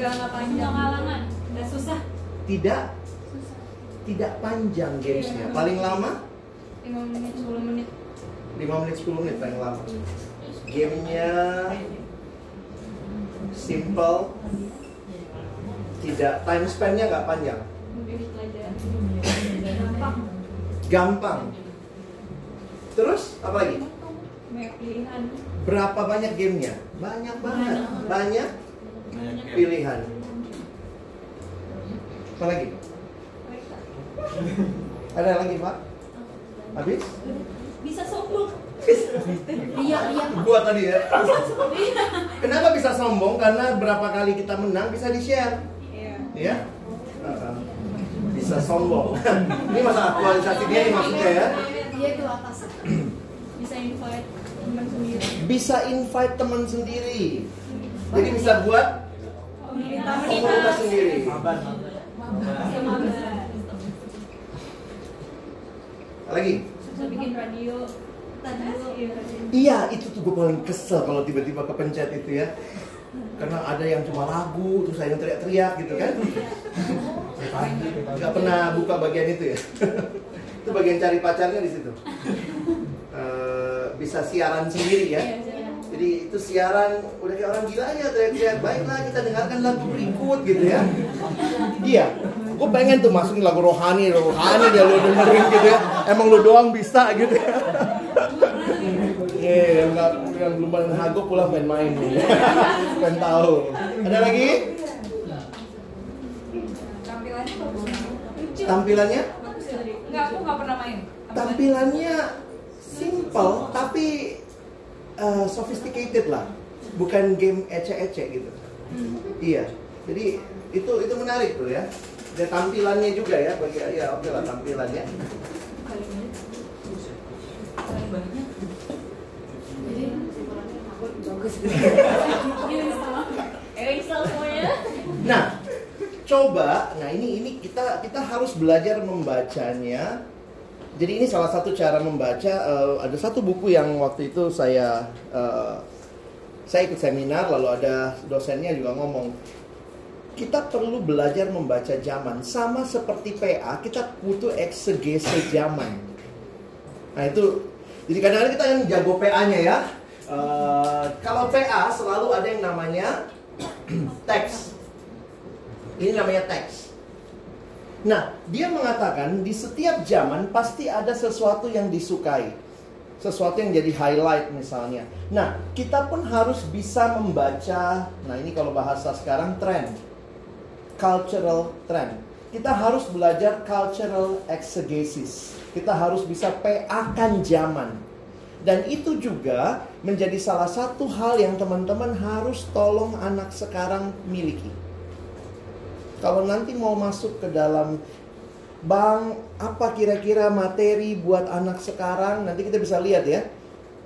Nggak nggak panjang pengalaman nggak susah Tidak tidak panjang gamesnya. Paling lama 5 menit 10 menit 5 menit 10 menit paling lama. Gamenya simple. Tidak time span-nya nggak panjang. gampang Gampang. Terus apa lagi? Berapa banyak gamenya? Banyak banget. Banyak pilihan. Apa lagi? Ada lagi Pak? Habis? bisa sombong Iya, iya. Gua tadi ya. Kenapa bisa sombong? Karena berapa kali kita menang bisa di-share. Iya. Ya? Bisa sombong. Ini masa aktualisasi dia nih maksudnya ya. Dia itu atas. bisa invite teman sendiri Bisa invite teman sendiri. Jadi bisa buat komunitas sendiri. Lagi? bikin radio Iya, itu tuh gue paling kesel kalau tiba-tiba kepencet itu ya. Karena ada yang cuma lagu, terus ada yang teriak-teriak gitu kan. Gak pernah buka bagian itu ya. itu bagian cari pacarnya di situ. Eh, bisa siaran sendiri ya. Jadi itu siaran udah kayak orang gila aja teriak-teriak. Baiklah kita dengarkan lagu berikut gitu ya. Iya. Gue pengen tuh masukin lagu rohani, rohani dia lu dengerin gitu ya. Emang lu doang bisa gitu ya. Iya, yang nggak yang belum main hago pulang main main nih. Pengen tahu. Ada lagi? tampilannya Tampilannya bagus dari aku nggak pernah main. Tampilannya simple tapi uh, sophisticated lah. Bukan game ecek-ecek gitu. Iya. Jadi itu itu menarik tuh ya. Dan tampilannya juga ya bagi ya oke lah tampilannya. Semuanya. Nah, coba, nah ini ini kita kita harus belajar membacanya. Jadi ini salah satu cara membaca. eh, ada satu buku yang waktu itu saya eh, saya ikut seminar, lalu ada dosennya juga ngomong, kita perlu belajar membaca zaman. Sama seperti PA, kita butuh eksegese zaman. Nah itu, jadi kadang-kadang kita yang jago PA-nya ya. Eh, kalau PA selalu ada yang namanya teks. Ini namanya teks. Nah, dia mengatakan di setiap zaman pasti ada sesuatu yang disukai. Sesuatu yang jadi highlight misalnya. Nah, kita pun harus bisa membaca, nah ini kalau bahasa sekarang trend. Cultural trend. Kita harus belajar cultural exegesis. Kita harus bisa PA-kan zaman. Dan itu juga menjadi salah satu hal yang teman-teman harus tolong anak sekarang miliki. Kalau nanti mau masuk ke dalam Bang, apa kira-kira materi buat anak sekarang? Nanti kita bisa lihat ya.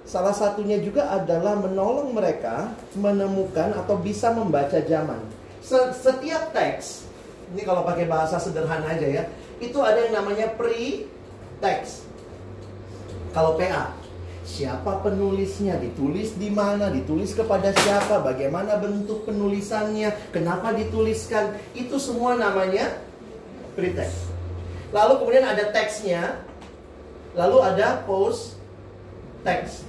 Salah satunya juga adalah menolong mereka menemukan atau bisa membaca zaman. Se- Setiap teks, ini kalau pakai bahasa sederhana aja ya, itu ada yang namanya pre-text. Kalau PA, siapa penulisnya, ditulis di mana, ditulis kepada siapa, bagaimana bentuk penulisannya, kenapa dituliskan, itu semua namanya pretext. Lalu kemudian ada teksnya, lalu ada post text.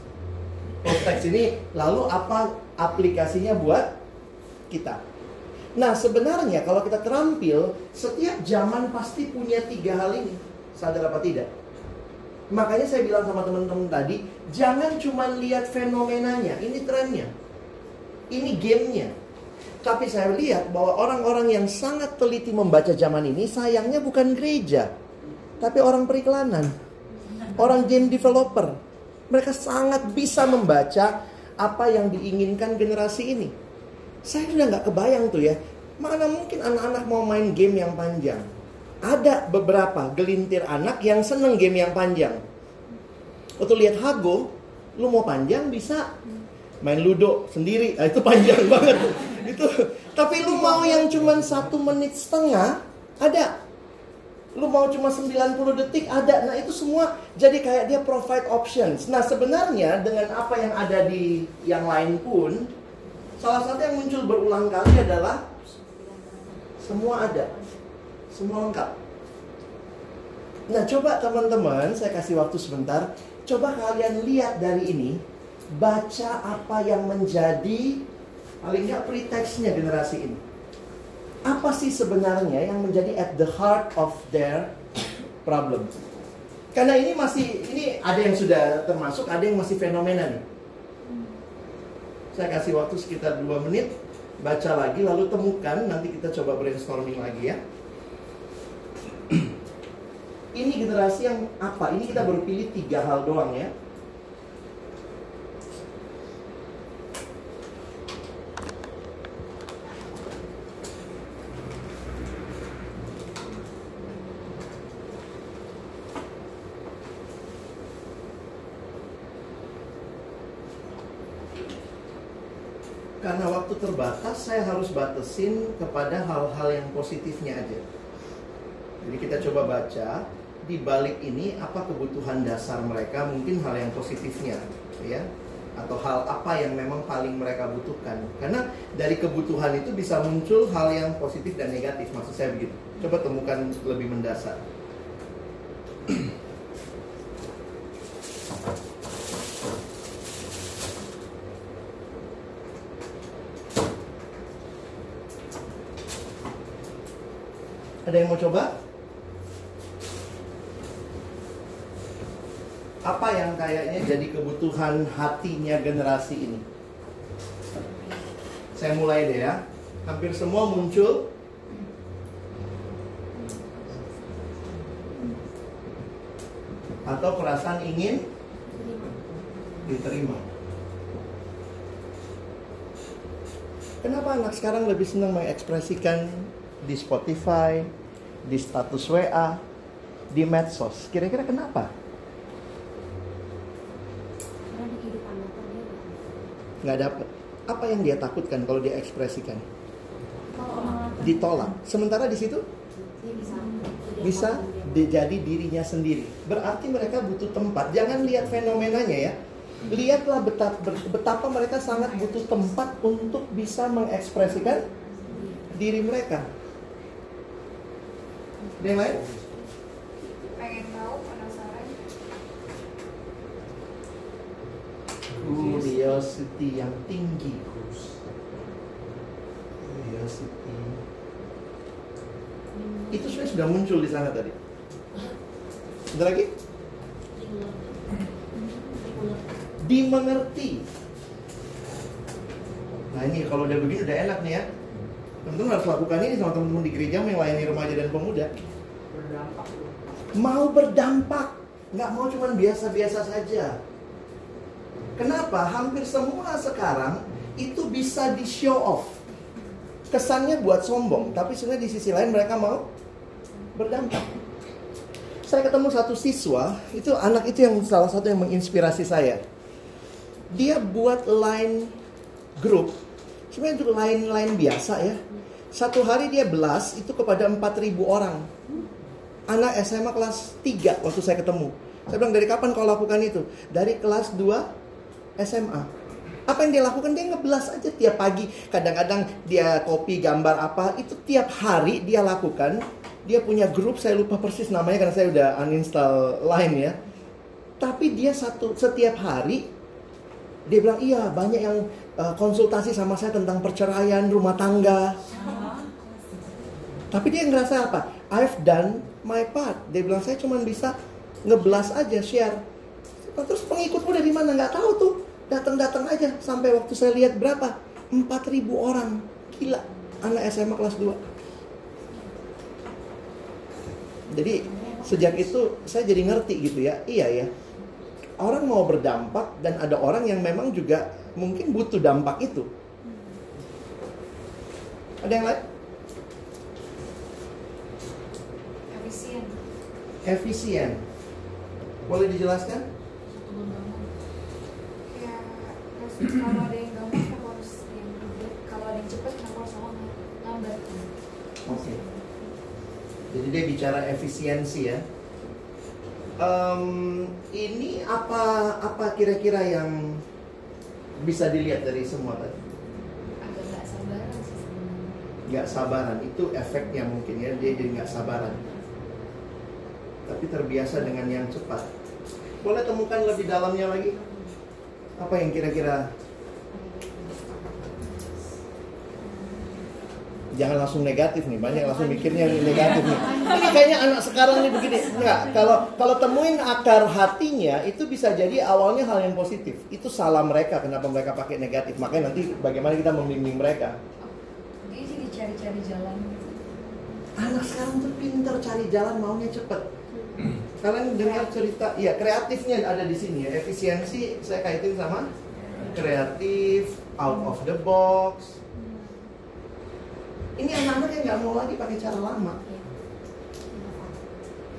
Post text ini lalu apa aplikasinya buat kita? Nah sebenarnya kalau kita terampil, setiap zaman pasti punya tiga hal ini. Sadar apa tidak? Makanya saya bilang sama teman-teman tadi, jangan cuma lihat fenomenanya, ini trennya. Ini gamenya. Tapi saya lihat bahwa orang-orang yang sangat teliti membaca zaman ini sayangnya bukan gereja, tapi orang periklanan. Orang game developer. Mereka sangat bisa membaca apa yang diinginkan generasi ini. Saya sudah nggak kebayang tuh ya, mana mungkin anak-anak mau main game yang panjang. Ada beberapa gelintir anak yang seneng game yang panjang. Waktu lihat Hago, lu mau panjang bisa main ludo sendiri, nah, itu panjang banget. itu. Tapi lu mau yang cuman satu menit setengah, ada. Lu mau cuma 90 detik, ada. Nah itu semua jadi kayak dia provide options. Nah sebenarnya dengan apa yang ada di yang lain pun, salah satu yang muncul berulang kali adalah semua ada. Semua lengkap. Nah, coba teman-teman, saya kasih waktu sebentar. Coba kalian lihat dari ini, baca apa yang menjadi paling nggak pretextnya generasi ini. Apa sih sebenarnya yang menjadi at the heart of their problem? Karena ini masih, ini ada yang sudah termasuk, ada yang masih fenomena nih. Saya kasih waktu sekitar 2 menit, baca lagi, lalu temukan, nanti kita coba brainstorming lagi ya ini generasi yang apa? Ini kita baru pilih tiga hal doang ya. Karena waktu terbatas, saya harus batasin kepada hal-hal yang positifnya aja. Jadi kita coba baca di balik ini apa kebutuhan dasar mereka, mungkin hal yang positifnya, ya, atau hal apa yang memang paling mereka butuhkan. Karena dari kebutuhan itu bisa muncul hal yang positif dan negatif, maksud saya begitu. Coba temukan lebih mendasar. Ada yang mau coba? Apa yang kayaknya jadi kebutuhan hatinya generasi ini? Saya mulai deh ya. Hampir semua muncul. atau perasaan ingin diterima. Kenapa anak sekarang lebih senang mengekspresikan di Spotify, di status WA, di medsos? Kira-kira kenapa? Karena di kehidupan nyata dia Nggak dapet. Apa yang dia takutkan kalau dia ekspresikan? Ditolak. Sementara di situ bisa bisa jadi dirinya sendiri. Berarti mereka butuh tempat. Jangan lihat fenomenanya ya. Lihatlah betapa, betapa mereka sangat butuh tempat untuk bisa mengekspresikan diri mereka. Ada yang lain? pengen tahu penasaran Curiosity yang tinggi. Curiosity. Itu sebenarnya sudah muncul di sana tadi. Ada lagi? Dimengerti. Nah ini kalau udah begitu udah enak nih ya. Teman-teman harus lakukan ini sama teman-teman di gereja melayani remaja dan pemuda. Mau berdampak, nggak mau cuman biasa-biasa saja. Kenapa? Hampir semua sekarang itu bisa di show off. Kesannya buat sombong, tapi sebenarnya di sisi lain mereka mau berdampak. Saya ketemu satu siswa, itu anak itu yang salah satu yang menginspirasi saya. Dia buat line grup, sebenarnya itu line-line biasa ya. Satu hari dia belas itu kepada 4000 orang. Anak SMA kelas 3 waktu saya ketemu. Saya bilang dari kapan kau lakukan itu? Dari kelas 2 SMA. Apa yang dia lakukan? Dia ngebelas aja tiap pagi. Kadang-kadang dia copy gambar apa. Itu tiap hari dia lakukan. Dia punya grup, saya lupa persis namanya karena saya udah uninstall Line ya. Tapi dia satu setiap hari dia bilang iya banyak yang uh, konsultasi sama saya tentang perceraian rumah tangga. Tapi dia ngerasa apa? I've done my part. Dia bilang saya cuma bisa ngebelas aja share. Terus pengikutmu dari mana? Nggak tahu tuh. Datang-datang aja sampai waktu saya lihat berapa? 4000 orang. Gila. Anak SMA kelas 2. Jadi sejak itu saya jadi ngerti gitu ya. Iya ya. Orang mau berdampak dan ada orang yang memang juga mungkin butuh dampak itu. Ada yang lain? efisien Efisien. Boleh dijelaskan? ya terus kalau ada yang gampang kenapa harus yang kalau ada yang cepet kenapa harus lama lambat Oke. Jadi dia bicara efisiensi ya. Em, ini apa apa kira-kira yang bisa dilihat dari semua tadi? agak nggak sabaran sih Nggak sabaran itu efeknya mungkin ya dia jadi nggak sabaran. Tapi terbiasa dengan yang cepat. Boleh temukan lebih dalamnya lagi? Apa yang kira-kira? Jangan langsung negatif nih, banyak yang langsung mikirnya negatif nih. Ini kayaknya anak sekarang nih begini. Enggak, kalau kalau temuin akar hatinya itu bisa jadi awalnya hal yang positif. Itu salah mereka kenapa mereka pakai negatif. Makanya nanti bagaimana kita membimbing mereka. jadi cari-cari jalan Anak sekarang tuh pinter cari jalan maunya cepet. Kalian dengar cerita, ya kreatifnya ada di sini ya. Efisiensi saya kaitin sama kreatif, out of the box. Ini anak-anak yang nggak mau lagi pakai cara lama.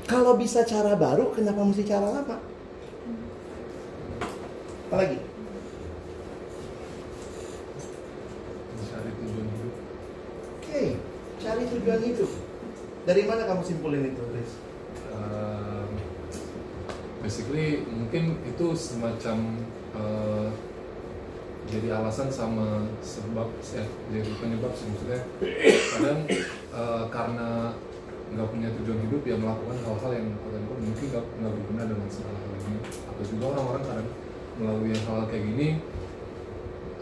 Kalau bisa cara baru, kenapa mesti cara lama? Apa lagi? Mencari tujuan hidup. Oke, cari tujuan hidup. Dari mana kamu simpulin itu, Riz? Um, basically mungkin itu semacam uh, jadi alasan sama sebab ya, jadi penyebab sih maksudnya kadang uh, karena nggak punya tujuan hidup ya melakukan hal-hal yang unquote mungkin nggak nggak berguna dengan segala hal ini atau juga orang-orang kadang melalui hal kayak gini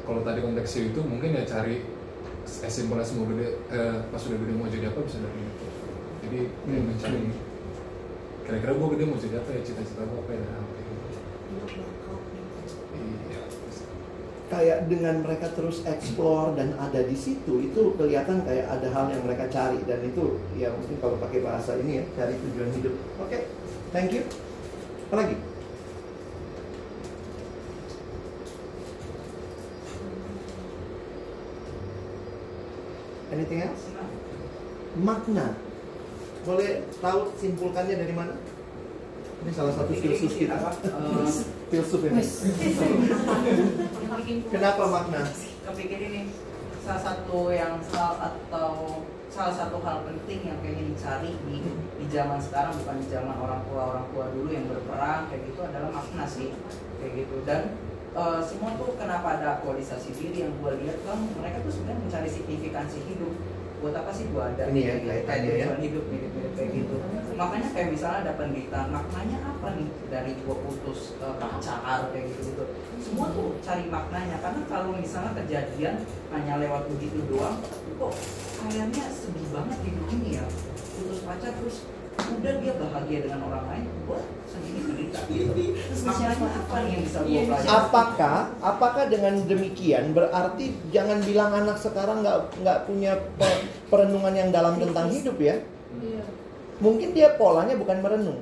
kalau tadi konteksnya itu mungkin ya cari as simple as mau gede eh, pas udah gede mau jadi apa bisa dari itu jadi Hmm. mencari kira-kira gue gede mau jadi apa ya cita-cita gue apa ya kayak iya kayak dengan mereka terus explore dan ada di situ itu kelihatan kayak ada hal yang mereka cari. Dan itu ya mungkin kalau pakai bahasa ini ya cari tujuan hidup. Oke thank you. Apa lagi? Anything else? Makna. Boleh tahu simpulkannya dari mana? Ini salah satu filsuf kita. Filsuf ini. Kenapa makna? kepikir ini salah satu yang salah atau salah satu hal penting yang pengen dicari di di zaman sekarang bukan di zaman orang tua orang tua dulu yang berperang kayak gitu adalah makna sih kayak gitu dan eh, semua tuh kenapa ada aktualisasi diri yang gue lihat kan mereka tuh sebenarnya mencari signifikansi hidup buat apa sih gue ada Ini ya, Kayak kaitannya ya. hidup mirip-mirip kayak gitu. Makanya kayak misalnya ada penderitaan maknanya apa nih dari gue putus eh, pacar kayak gitu gitu semua tuh cari maknanya karena kalau misalnya kejadian hanya lewat begitu doang kok kayaknya sedih banget hidup ini ya. Putus pacar terus udah dia bahagia dengan orang lain gue sendiri menderita gitu. Maknanya apa nih yang bisa gue pelajari? Apakah apakah dengan demikian berarti jangan bilang anak sekarang nggak nggak punya pe- perenungan yang dalam tentang hidup ya? Iya. Mungkin dia polanya bukan merenung,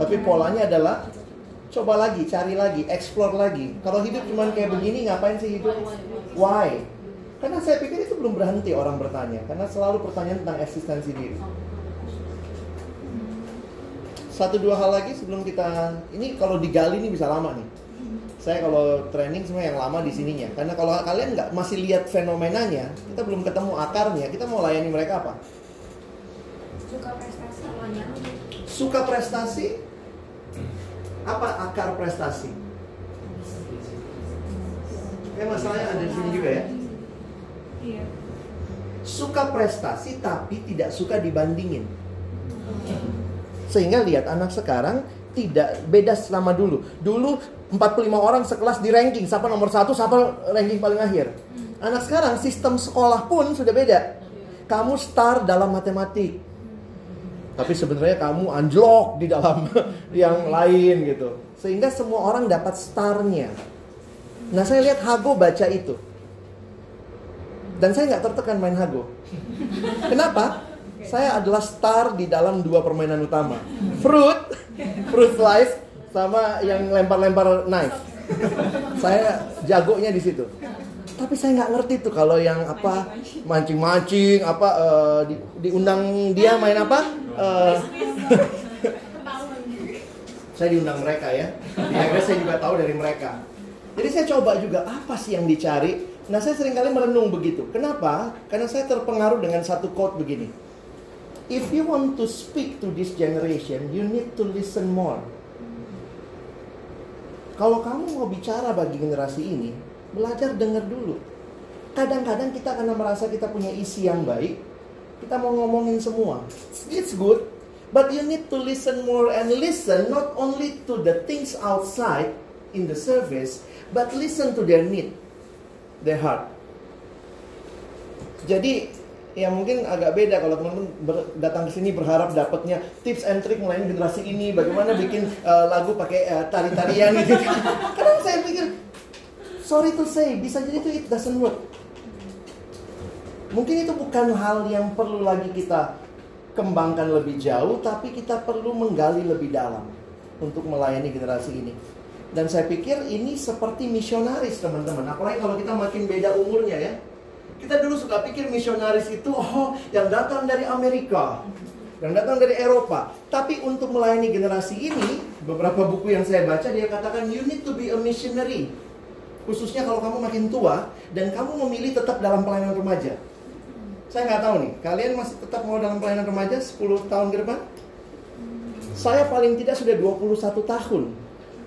tapi polanya adalah coba lagi, cari lagi, explore lagi. Kalau hidup cuma kayak begini, ngapain sih hidup? Why? Karena saya pikir itu belum berhenti orang bertanya, karena selalu pertanyaan tentang eksistensi diri. Satu dua hal lagi sebelum kita ini kalau digali ini bisa lama nih. Saya kalau training semua yang lama di sininya. Karena kalau kalian nggak masih lihat fenomenanya, kita belum ketemu akarnya. Kita mau layani mereka apa? Suka prestasi Suka prestasi? Apa akar prestasi? Ya masalahnya ada di sini juga ya. Iya. Suka prestasi tapi tidak suka dibandingin. Sehingga lihat anak sekarang tidak beda selama dulu. Dulu 45 orang sekelas di ranking, siapa nomor satu, siapa ranking paling akhir. Anak sekarang sistem sekolah pun sudah beda. Kamu star dalam matematik. Tapi sebenarnya kamu anjlok di dalam yang lain gitu. Sehingga semua orang dapat starnya. Nah saya lihat Hago baca itu. Dan saya nggak tertekan main Hago. Kenapa? Saya adalah star di dalam dua permainan utama. Fruit, fruit slice, sama yang lempar-lempar knife. Saya jagonya di situ. Tapi saya nggak ngerti tuh kalau yang apa mancing-mancing, apa eh, di- diundang dia main apa? Eh, saya diundang mereka ya. Akhirnya saya juga tahu dari mereka. Jadi saya coba juga apa sih yang dicari. Nah saya sering kali merenung begitu. Kenapa? Karena saya terpengaruh dengan satu quote begini. If you want to speak to this generation, you need to listen more. Kalau kamu mau bicara bagi generasi ini, belajar dengar dulu. Kadang-kadang kita karena merasa kita punya isi yang baik, kita mau ngomongin semua. It's good, but you need to listen more and listen not only to the things outside in the service, but listen to their need, their heart. Jadi ya mungkin agak beda kalau teman-teman datang ke sini berharap dapatnya tips and trick melayani generasi ini, bagaimana bikin eh, lagu pakai eh, tari-tarian gitu. Karena saya pikir sorry to say bisa jadi itu it doesn't work. Mungkin itu bukan hal yang perlu lagi kita kembangkan lebih jauh, tapi kita perlu menggali lebih dalam untuk melayani generasi ini. Dan saya pikir ini seperti misionaris teman-teman. Apalagi kalau kita makin beda umurnya ya. Kita dulu suka pikir misionaris itu oh yang datang dari Amerika, yang datang dari Eropa. Tapi untuk melayani generasi ini, beberapa buku yang saya baca dia katakan you need to be a missionary. Khususnya kalau kamu makin tua dan kamu memilih tetap dalam pelayanan remaja. Saya nggak tahu nih, kalian masih tetap mau dalam pelayanan remaja 10 tahun ke depan? Saya paling tidak sudah 21 tahun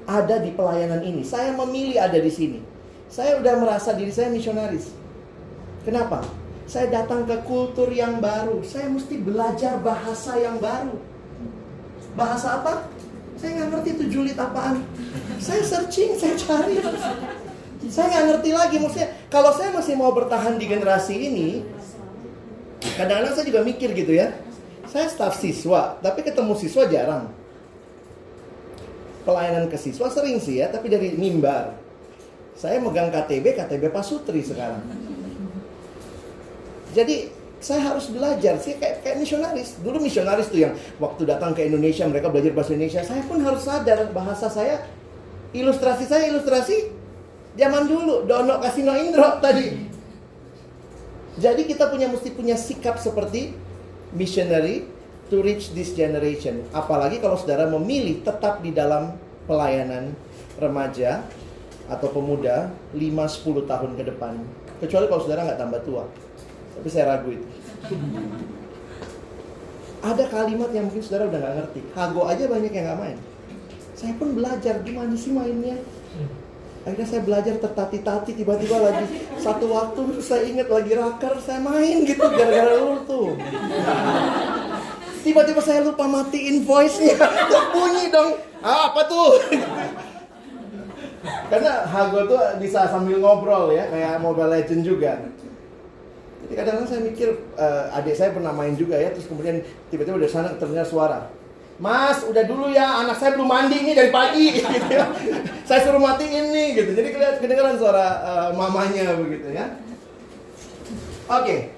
ada di pelayanan ini. Saya memilih ada di sini. Saya udah merasa diri saya misionaris. Kenapa? Saya datang ke kultur yang baru. Saya mesti belajar bahasa yang baru. Bahasa apa? Saya nggak ngerti itu julid apaan. Saya searching, saya cari. Saya nggak ngerti lagi. Maksudnya, kalau saya masih mau bertahan di generasi ini, kadang-kadang saya juga mikir gitu ya. Saya staf siswa, tapi ketemu siswa jarang. Pelayanan ke siswa sering sih ya, tapi dari mimbar. Saya megang KTB, KTB Pasutri sekarang. Jadi saya harus belajar sih kayak kayak misionaris. Dulu misionaris tuh yang waktu datang ke Indonesia mereka belajar bahasa Indonesia. Saya pun harus sadar bahasa saya ilustrasi saya ilustrasi zaman dulu Dono Kasino Indro tadi. Jadi kita punya mesti punya sikap seperti missionary to reach this generation. Apalagi kalau saudara memilih tetap di dalam pelayanan remaja atau pemuda 5-10 tahun ke depan. Kecuali kalau saudara nggak tambah tua. Tapi saya ragu itu. Ada kalimat yang mungkin saudara udah nggak ngerti. Hago aja banyak yang nggak main. Saya pun belajar gimana sih mainnya. Akhirnya saya belajar tertati-tati tiba-tiba lagi satu waktu saya ingat lagi rakar saya main gitu gara-gara lu tuh. Tiba-tiba saya lupa matiin voice-nya. Kok bunyi dong? Ah, apa tuh? Karena Hago tuh bisa sambil ngobrol ya, kayak Mobile Legend juga. Jadi kadang-kadang saya mikir, eh, adik saya pernah main juga ya, terus kemudian tiba-tiba dari sana terdengar suara. Mas, udah dulu ya, anak saya belum mandi nih dari pagi. Gitu ya. Saya suruh matiin nih, gitu. Jadi kelihatan kedengeran suara eh, mamanya begitu ya. Oke,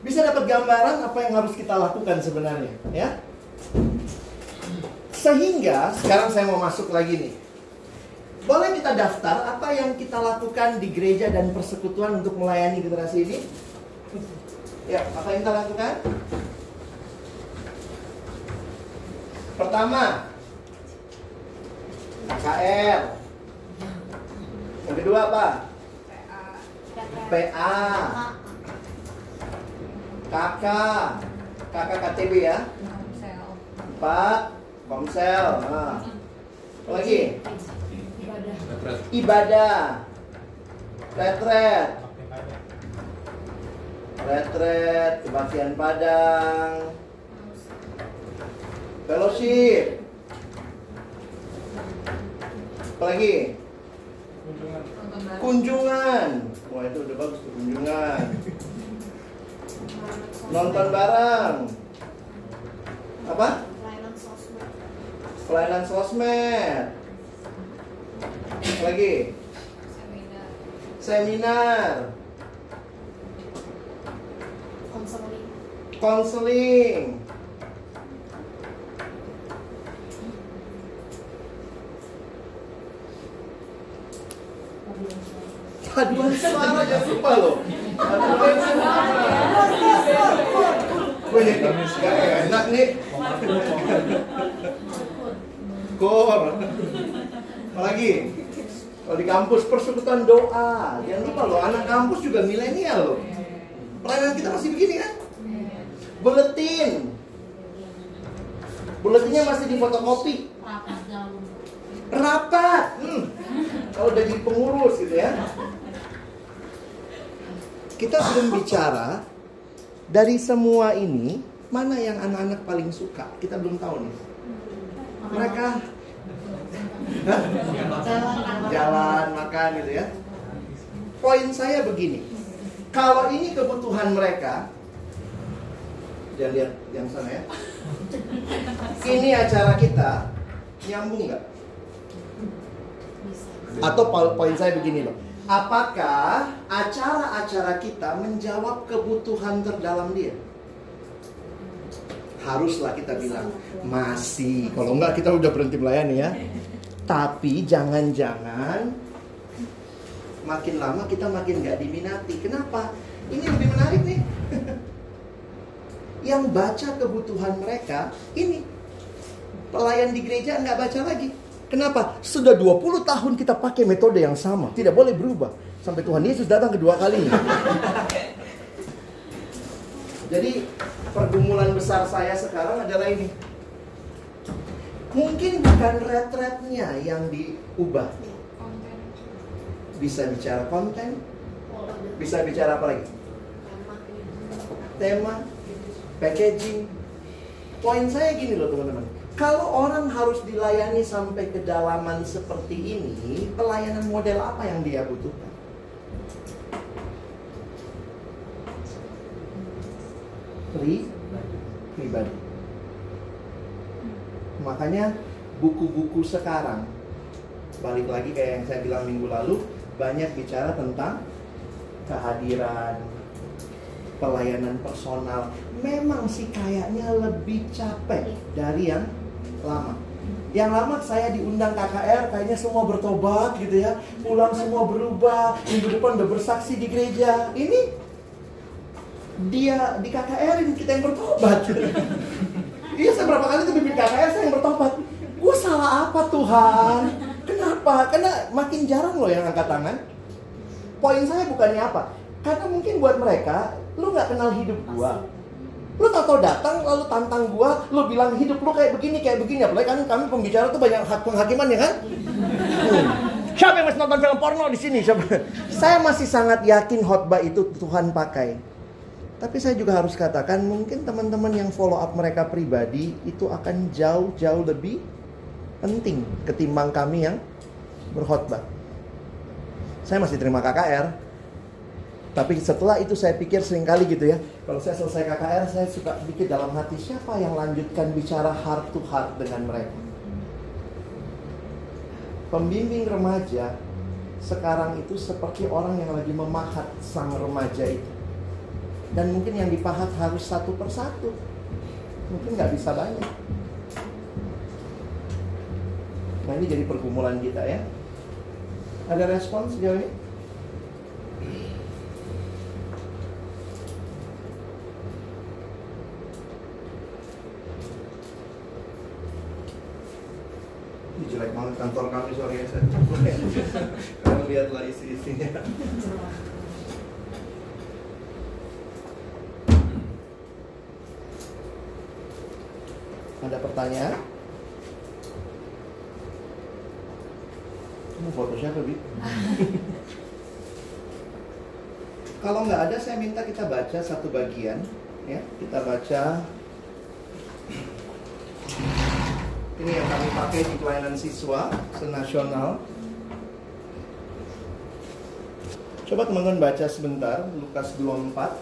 bisa dapat gambaran apa yang harus kita lakukan sebenarnya, ya. Sehingga sekarang saya mau masuk lagi nih. Boleh kita daftar apa yang kita lakukan di gereja dan persekutuan untuk melayani generasi ini? Ya, apa yang kita lakukan? Pertama, KKR. Yang kedua apa? PA. KK. KK KTB ya. Empat, Komsel. Nah. Apa lagi? Ibadah. Retret. Retret, kebaktian Padang. Fellowship. Apa lagi? Kunjungan. Wah itu udah bagus tuh kunjungan. Nonton bareng. Apa? Pelayanan sosmed. Pelayanan sosmed. Apa lagi? Seminar. Seminar. Konseling. Konseling. Paduan suara jangan lupa loh. Paduan suara. Gue nih, gak enak nih. Kor. Apalagi? Kalau di kampus persekutuan doa. Jangan lupa loh, anak kampus juga milenial loh. Pelayanan kita masih begini kan? Buletin. Buletinnya masih di fotokopi. Rapat. Hmm. Kalau udah jadi pengurus gitu ya. Kita belum bicara dari semua ini mana yang anak-anak paling suka. Kita belum tahu nih. Mereka jalan makan gitu ya. Poin saya begini. Kalau ini kebutuhan mereka, jangan lihat yang sana ya. Ini acara kita nyambung nggak? Atau po- poin saya begini loh. Apakah acara-acara kita menjawab kebutuhan terdalam dia? Haruslah kita bilang masih. Kalau enggak kita udah berhenti melayani ya. Tapi jangan-jangan makin lama kita makin nggak diminati. Kenapa? Ini lebih menarik nih. Yang baca kebutuhan mereka ini pelayan di gereja nggak baca lagi. Kenapa? Sudah 20 tahun kita pakai metode yang sama, tidak boleh berubah sampai Tuhan Yesus datang kedua kalinya. Jadi pergumulan besar saya sekarang adalah ini. Mungkin bukan retretnya yang diubah. Bisa bicara konten, bisa bicara apa lagi? Tema, packaging. Poin saya gini loh teman-teman. Kalau orang harus dilayani sampai kedalaman seperti ini, pelayanan model apa yang dia butuhkan? Pri, pribadi. Makanya buku-buku sekarang balik lagi kayak yang saya bilang minggu lalu banyak bicara tentang kehadiran pelayanan personal memang sih kayaknya lebih capek dari yang lama. Yang lama saya diundang KKR kayaknya semua bertobat gitu ya. Pulang semua berubah, minggu depan udah bersaksi di gereja. Ini dia di KKR ini kita yang bertobat. iya saya berapa kali tuh pimpin KKR saya yang bertobat. Gue salah apa Tuhan? Kenapa? Karena makin jarang loh yang angkat tangan. Poin saya bukannya apa? Karena mungkin buat mereka, lu nggak kenal hidup gua. Lu tau tau datang lalu tantang gua, lu bilang hidup lu kayak begini kayak begini. Apalagi kan kami pembicara tuh banyak hak penghakiman ya kan? Hmm. Siapa yang masih nonton film porno di sini? Siapa? Saya masih sangat yakin khotbah itu Tuhan pakai. Tapi saya juga harus katakan mungkin teman-teman yang follow up mereka pribadi itu akan jauh-jauh lebih penting ketimbang kami yang berkhotbah. Saya masih terima KKR, tapi setelah itu saya pikir sering kali gitu ya, kalau saya selesai KKR saya suka pikir dalam hati siapa yang lanjutkan bicara heart to heart dengan mereka. Pembimbing remaja sekarang itu seperti orang yang lagi memahat sang remaja itu. Dan mungkin yang dipahat harus satu persatu. Mungkin nggak bisa banyak. Nah ini jadi pergumulan kita ya. Ada respon sejauh ini? Ini jelek banget kantor kami sore ya saya. Kalian lihatlah isi-isinya. Ada pertanyaan? Kamu foto siapa, Bi? Kalau nggak ada, saya minta kita baca satu bagian. Ya, kita baca. Ini yang kami pakai di pelayanan siswa senasional. Coba teman-teman baca sebentar Lukas 24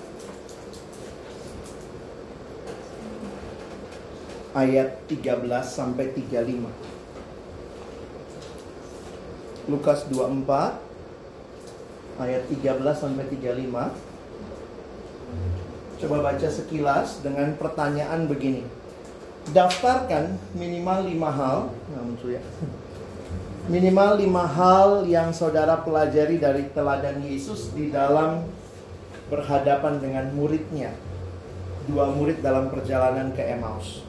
ayat 13 sampai 35. Lukas 24 ayat 13 sampai 35. Coba baca sekilas dengan pertanyaan begini. Daftarkan minimal lima hal, ya. Minimal lima hal yang saudara pelajari dari teladan Yesus di dalam berhadapan dengan muridnya. Dua murid dalam perjalanan ke Emmaus.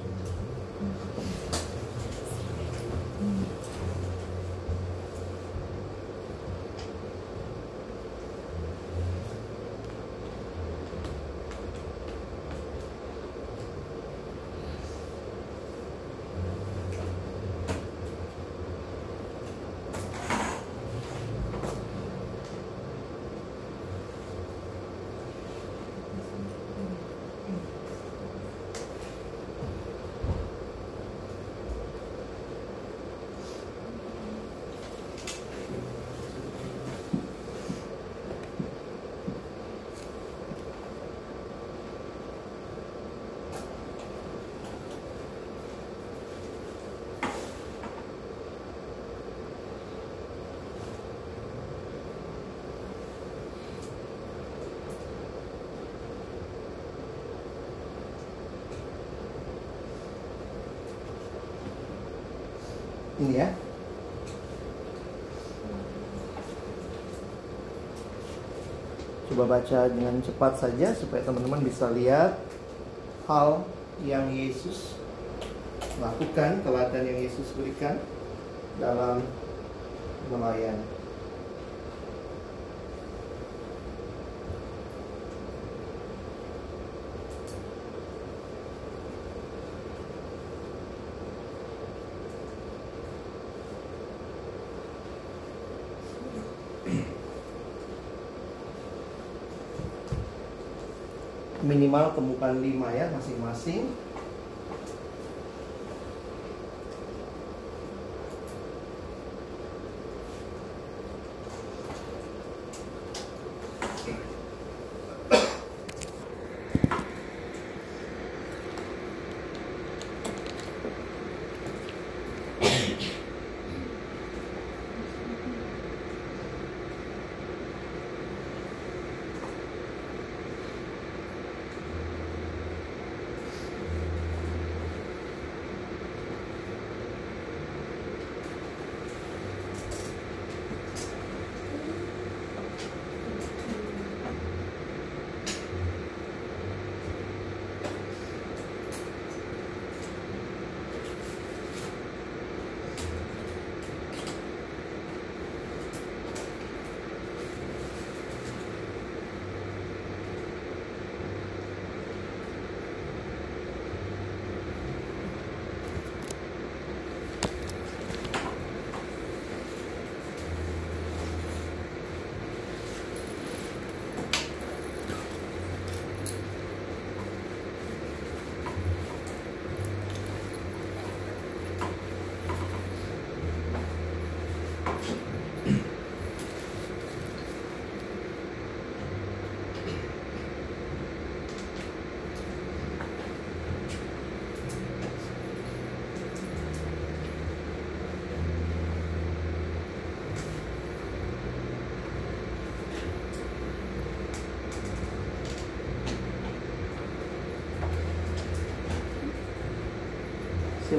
Ini ya. Coba baca dengan cepat saja supaya teman-teman bisa lihat hal yang Yesus lakukan, teladan yang Yesus berikan dalam melayani. Minimal temukan lima ya masing-masing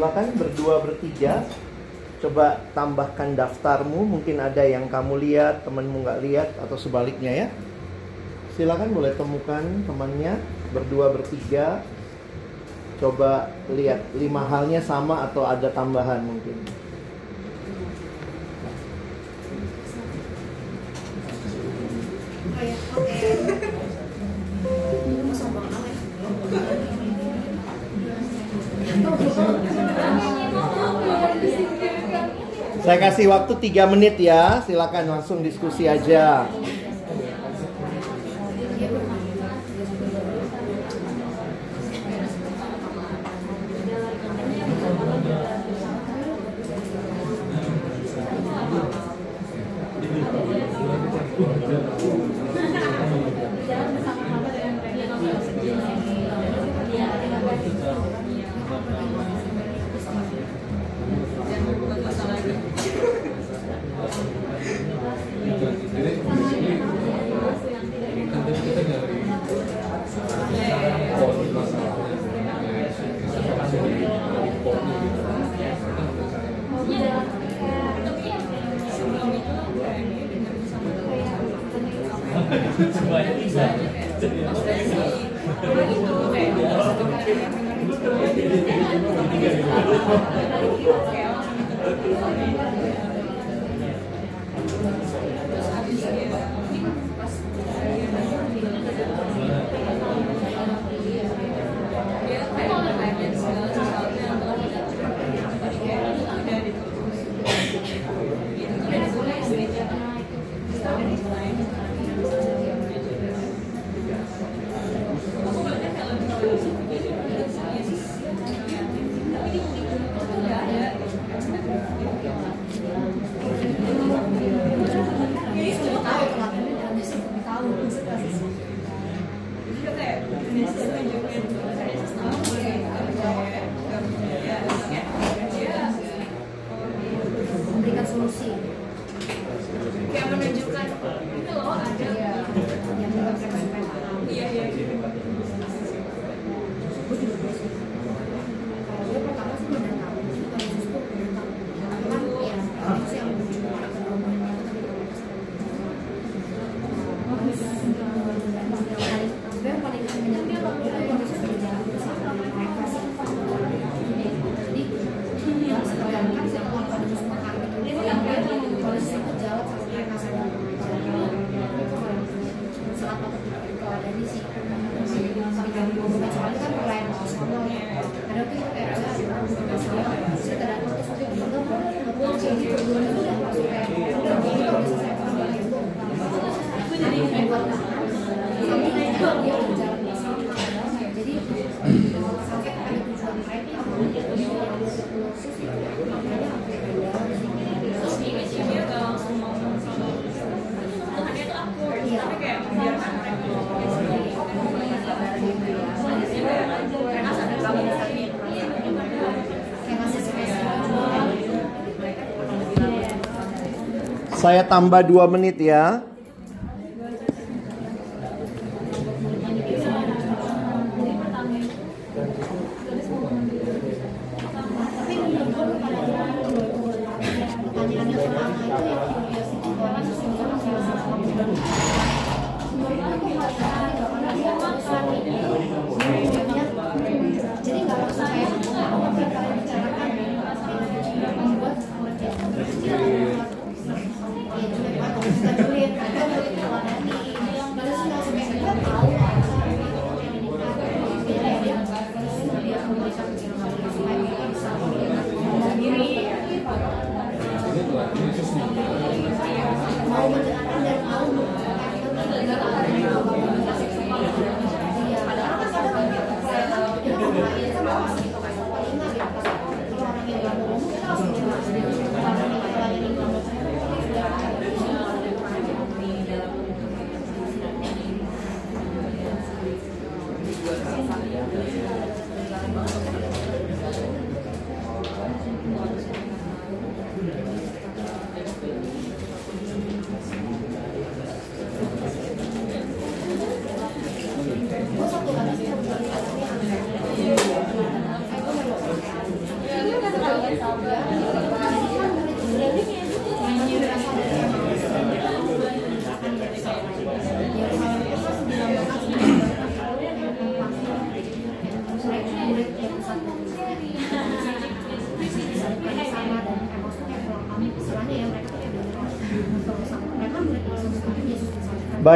silakan berdua bertiga. Coba tambahkan daftarmu mungkin ada yang kamu lihat temanmu nggak lihat atau sebaliknya ya. Silakan boleh temukan temannya berdua bertiga. Coba lihat lima halnya sama atau ada tambahan mungkin. Saya kasih waktu 3 menit ya. Silakan langsung diskusi aja. saya tambah dua menit ya.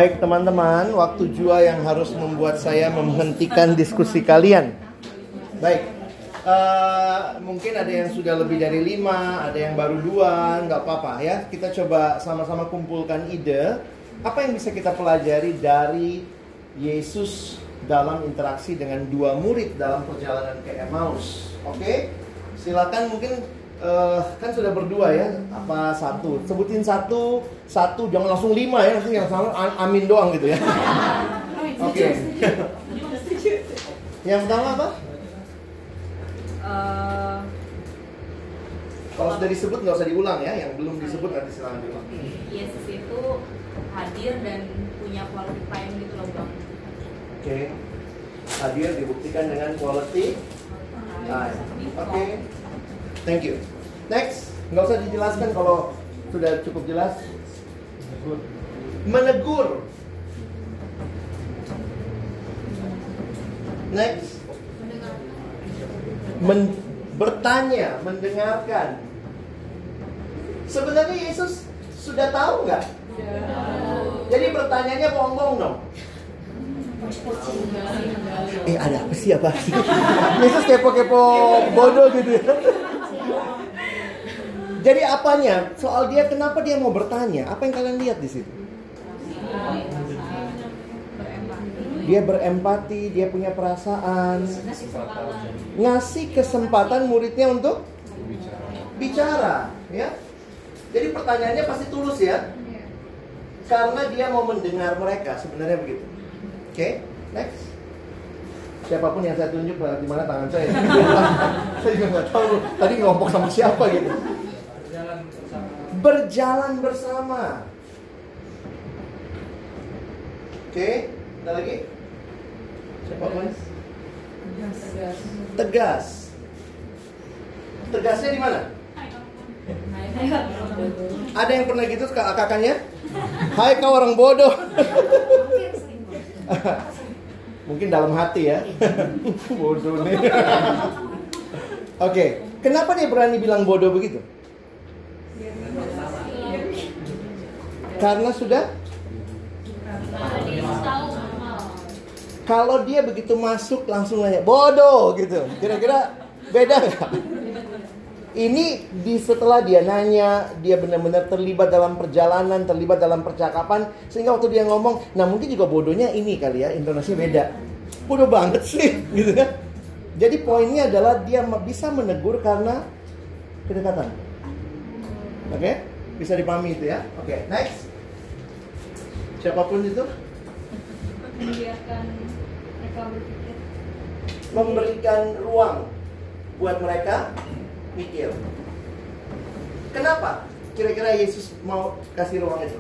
Baik teman-teman, waktu jua yang harus membuat saya menghentikan diskusi kalian. Baik, eh, mungkin ada yang sudah lebih dari lima, ada yang baru dua, nggak apa-apa ya. Kita coba sama-sama kumpulkan ide. Apa yang bisa kita pelajari dari Yesus dalam interaksi dengan dua murid dalam perjalanan ke Emmaus? Oke, silakan mungkin eh, kan sudah berdua ya, apa satu? Sebutin satu, satu, jangan langsung lima ya, nanti yang sama amin doang gitu ya. Oke. yang pertama apa? Eh, Kalau sudah disebut nggak usah diulang ya, yang belum disebut nanti silakan diulang. Yesus itu hadir dan punya quality time gitu loh bang Oke. Hadir dibuktikan dengan quality time. Oke. Thank you. Next, nggak usah dijelaskan kalau sudah cukup jelas. Menegur. Next. Men- bertanya, mendengarkan. Sebenarnya Yesus sudah tahu nggak? Jadi pertanyaannya bohong-bohong dong. Eh ada apa sih apa? Yesus kepo-kepo bodoh gitu ya. Jadi apanya? Soal dia kenapa dia mau bertanya? Apa yang kalian lihat di situ? Dia berempati, dia punya perasaan, ngasih kesempatan muridnya untuk bicara ya. Jadi pertanyaannya pasti tulus ya. Karena dia mau mendengar mereka, sebenarnya begitu. Oke, next. Siapa pun yang saya tunjuk di mana tangan saya. saya juga nggak tahu. Tadi ngompok sama siapa gitu. Berjalan bersama. Oke, ada lagi? Siapa pun? Tegas. Tegasnya di mana? Ada yang pernah gitu kak- kakaknya? Hai kau orang bodoh. Mungkin dalam hati ya. bodoh nih. Oke, kenapa dia berani bilang bodoh begitu? Karena sudah kalau dia begitu masuk langsung nanya bodoh gitu. Kira-kira beda nggak? Ini di setelah dia nanya, dia benar-benar terlibat dalam perjalanan, terlibat dalam percakapan, sehingga waktu dia ngomong, nah mungkin juga bodohnya ini kali ya, intonasinya beda. Bodoh banget sih, gitu kan? Jadi poinnya adalah dia bisa menegur karena kedekatan. Oke, bisa dipahami itu ya. Oke, next. Siapa pun itu membiarkan mereka berpikir memberikan ruang buat mereka mikir. Kenapa? Kira-kira Yesus mau kasih ruang itu?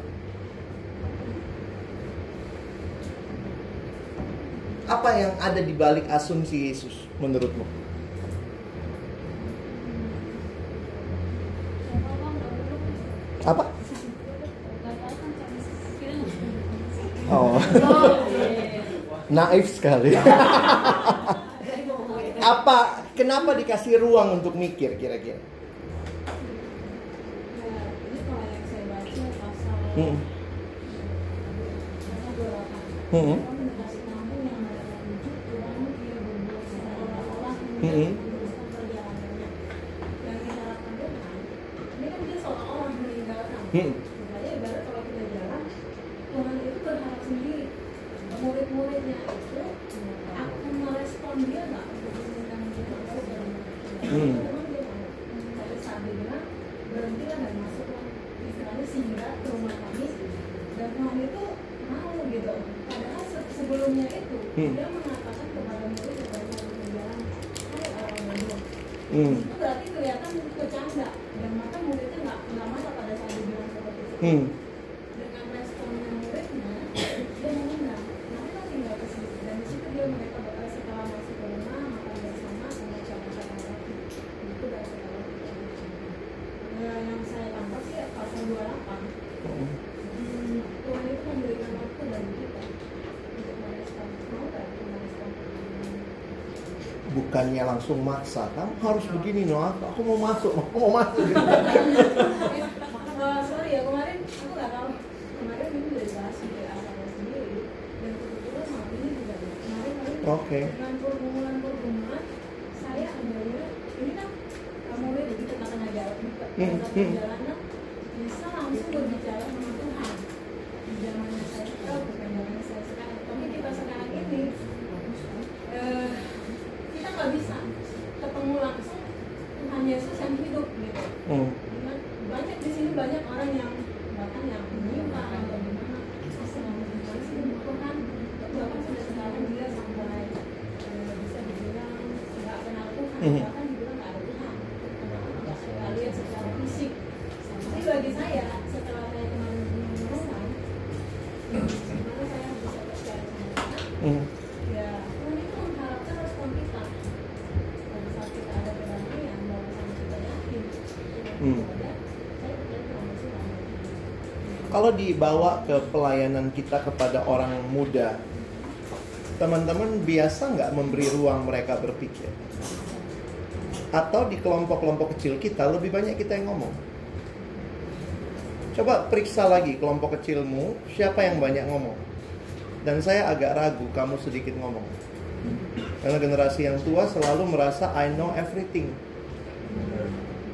Apa yang ada di balik asumsi Yesus menurutmu? Apa? Oh. Naif sekali. Apa? Kenapa dikasih ruang untuk mikir kira-kira? Ini kalau yang saya baca pasal Hmm. pasal 28 Hmm. Hmm. kan Hmm. makanya ibarat kalau kita jalan Tuhan itu berharap sendiri murid-muridnya itu akan merespon dia nggak untuk meninggalkan dia atau dalam Hmm. tapi dia bilang berhentilah dan masuklah istilahnya singgah ke rumah kami dan Tuhan itu mau gitu padahal se- sebelumnya itu Hmm. dia mengatakan kepada murid kepada satu perjalanan hai orang bodoh Hmm. itu berarti kelihatan itu bercanda dan maka muridnya nggak nggak marah pada saat dia bilang seperti itu Hmm. langsung maksa. Kamu harus begini no aku, aku mau masuk. Aku mau masuk gitu. Oke. okay. dengan pergumulan pergumulan saya ambilnya ini kan kamu lihat di tengah-tengah hmm, hmm. Kalau dibawa ke pelayanan kita kepada orang muda, teman-teman biasa nggak memberi ruang mereka berpikir? Atau di kelompok-kelompok kecil kita lebih banyak kita yang ngomong? Coba periksa lagi kelompok kecilmu, siapa yang banyak ngomong? Dan saya agak ragu kamu sedikit ngomong. Karena generasi yang tua selalu merasa I know everything.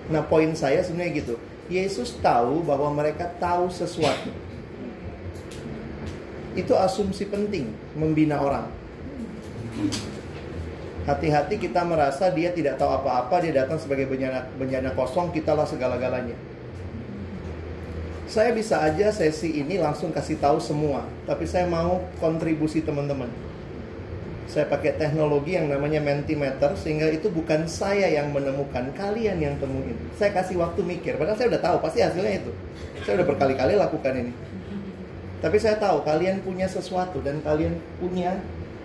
Nah, poin saya sebenarnya gitu. Yesus tahu bahwa mereka tahu sesuatu. Itu asumsi penting membina orang. Hati-hati kita merasa dia tidak tahu apa-apa, dia datang sebagai bencana, bencana kosong, kitalah segala-galanya. Saya bisa aja sesi ini langsung kasih tahu semua, tapi saya mau kontribusi teman-teman. Saya pakai teknologi yang namanya Mentimeter sehingga itu bukan saya yang menemukan, kalian yang temuin. Saya kasih waktu mikir, padahal saya udah tahu pasti hasilnya itu. Saya udah berkali-kali lakukan ini. Tapi saya tahu kalian punya sesuatu dan kalian punya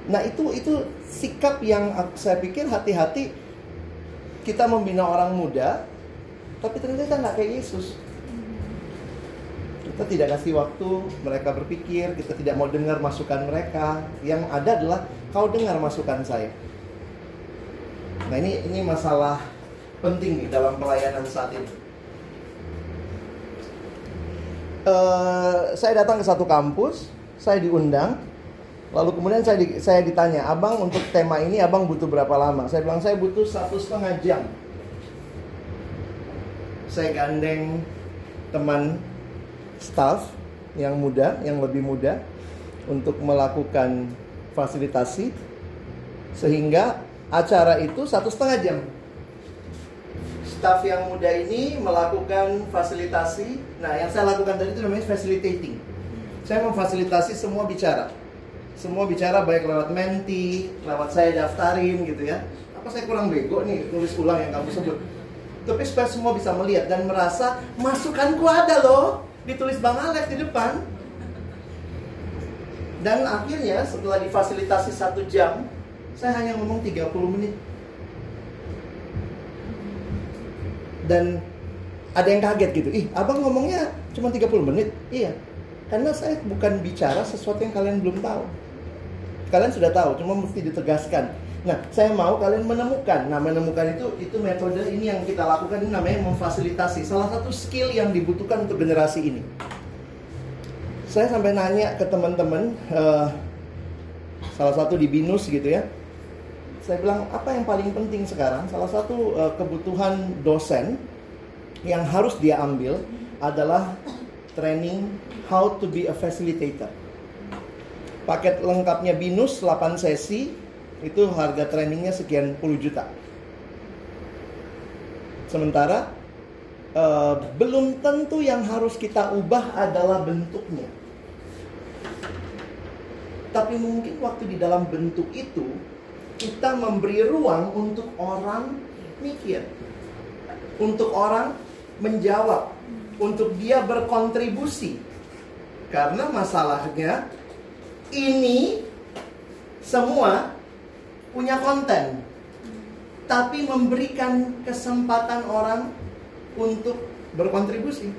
Nah, itu itu sikap yang saya pikir hati-hati kita membina orang muda tapi ternyata kita nggak kayak Yesus. Kita tidak kasih waktu mereka berpikir, kita tidak mau dengar masukan mereka. Yang ada adalah kau dengar masukan saya. Nah ini ini masalah penting di dalam pelayanan saat ini. Eh, saya datang ke satu kampus, saya diundang, lalu kemudian saya di- saya ditanya, abang untuk tema ini abang butuh berapa lama? Saya bilang saya butuh satu setengah jam. Saya gandeng teman staff yang muda, yang lebih muda untuk melakukan fasilitasi sehingga acara itu satu setengah jam. Staff yang muda ini melakukan fasilitasi. Nah, yang saya lakukan tadi itu namanya facilitating. Saya memfasilitasi semua bicara. Semua bicara baik lewat menti, lewat saya daftarin gitu ya. Apa saya kurang bego nih tulis ulang yang kamu sebut. Tapi supaya semua bisa melihat dan merasa masukanku ada loh. Ditulis Bang Alex di depan. Dan akhirnya setelah difasilitasi satu jam, saya hanya ngomong 30 menit. Dan ada yang kaget gitu, ih abang ngomongnya cuma 30 menit? Iya, karena saya bukan bicara sesuatu yang kalian belum tahu. Kalian sudah tahu, cuma mesti ditegaskan. Nah, saya mau kalian menemukan. Nah, menemukan itu itu metode ini yang kita lakukan ini namanya memfasilitasi. Salah satu skill yang dibutuhkan untuk generasi ini. Saya sampai nanya ke teman-teman, eh, salah satu di binus gitu ya. Saya bilang apa yang paling penting sekarang? Salah satu eh, kebutuhan dosen yang harus dia ambil adalah training how to be a facilitator. Paket lengkapnya binus 8 sesi itu harga trainingnya sekian puluh juta. Sementara eh, belum tentu yang harus kita ubah adalah bentuknya. Tapi mungkin waktu di dalam bentuk itu kita memberi ruang untuk orang mikir. Untuk orang menjawab, untuk dia berkontribusi. Karena masalahnya ini semua punya konten. Tapi memberikan kesempatan orang untuk berkontribusi.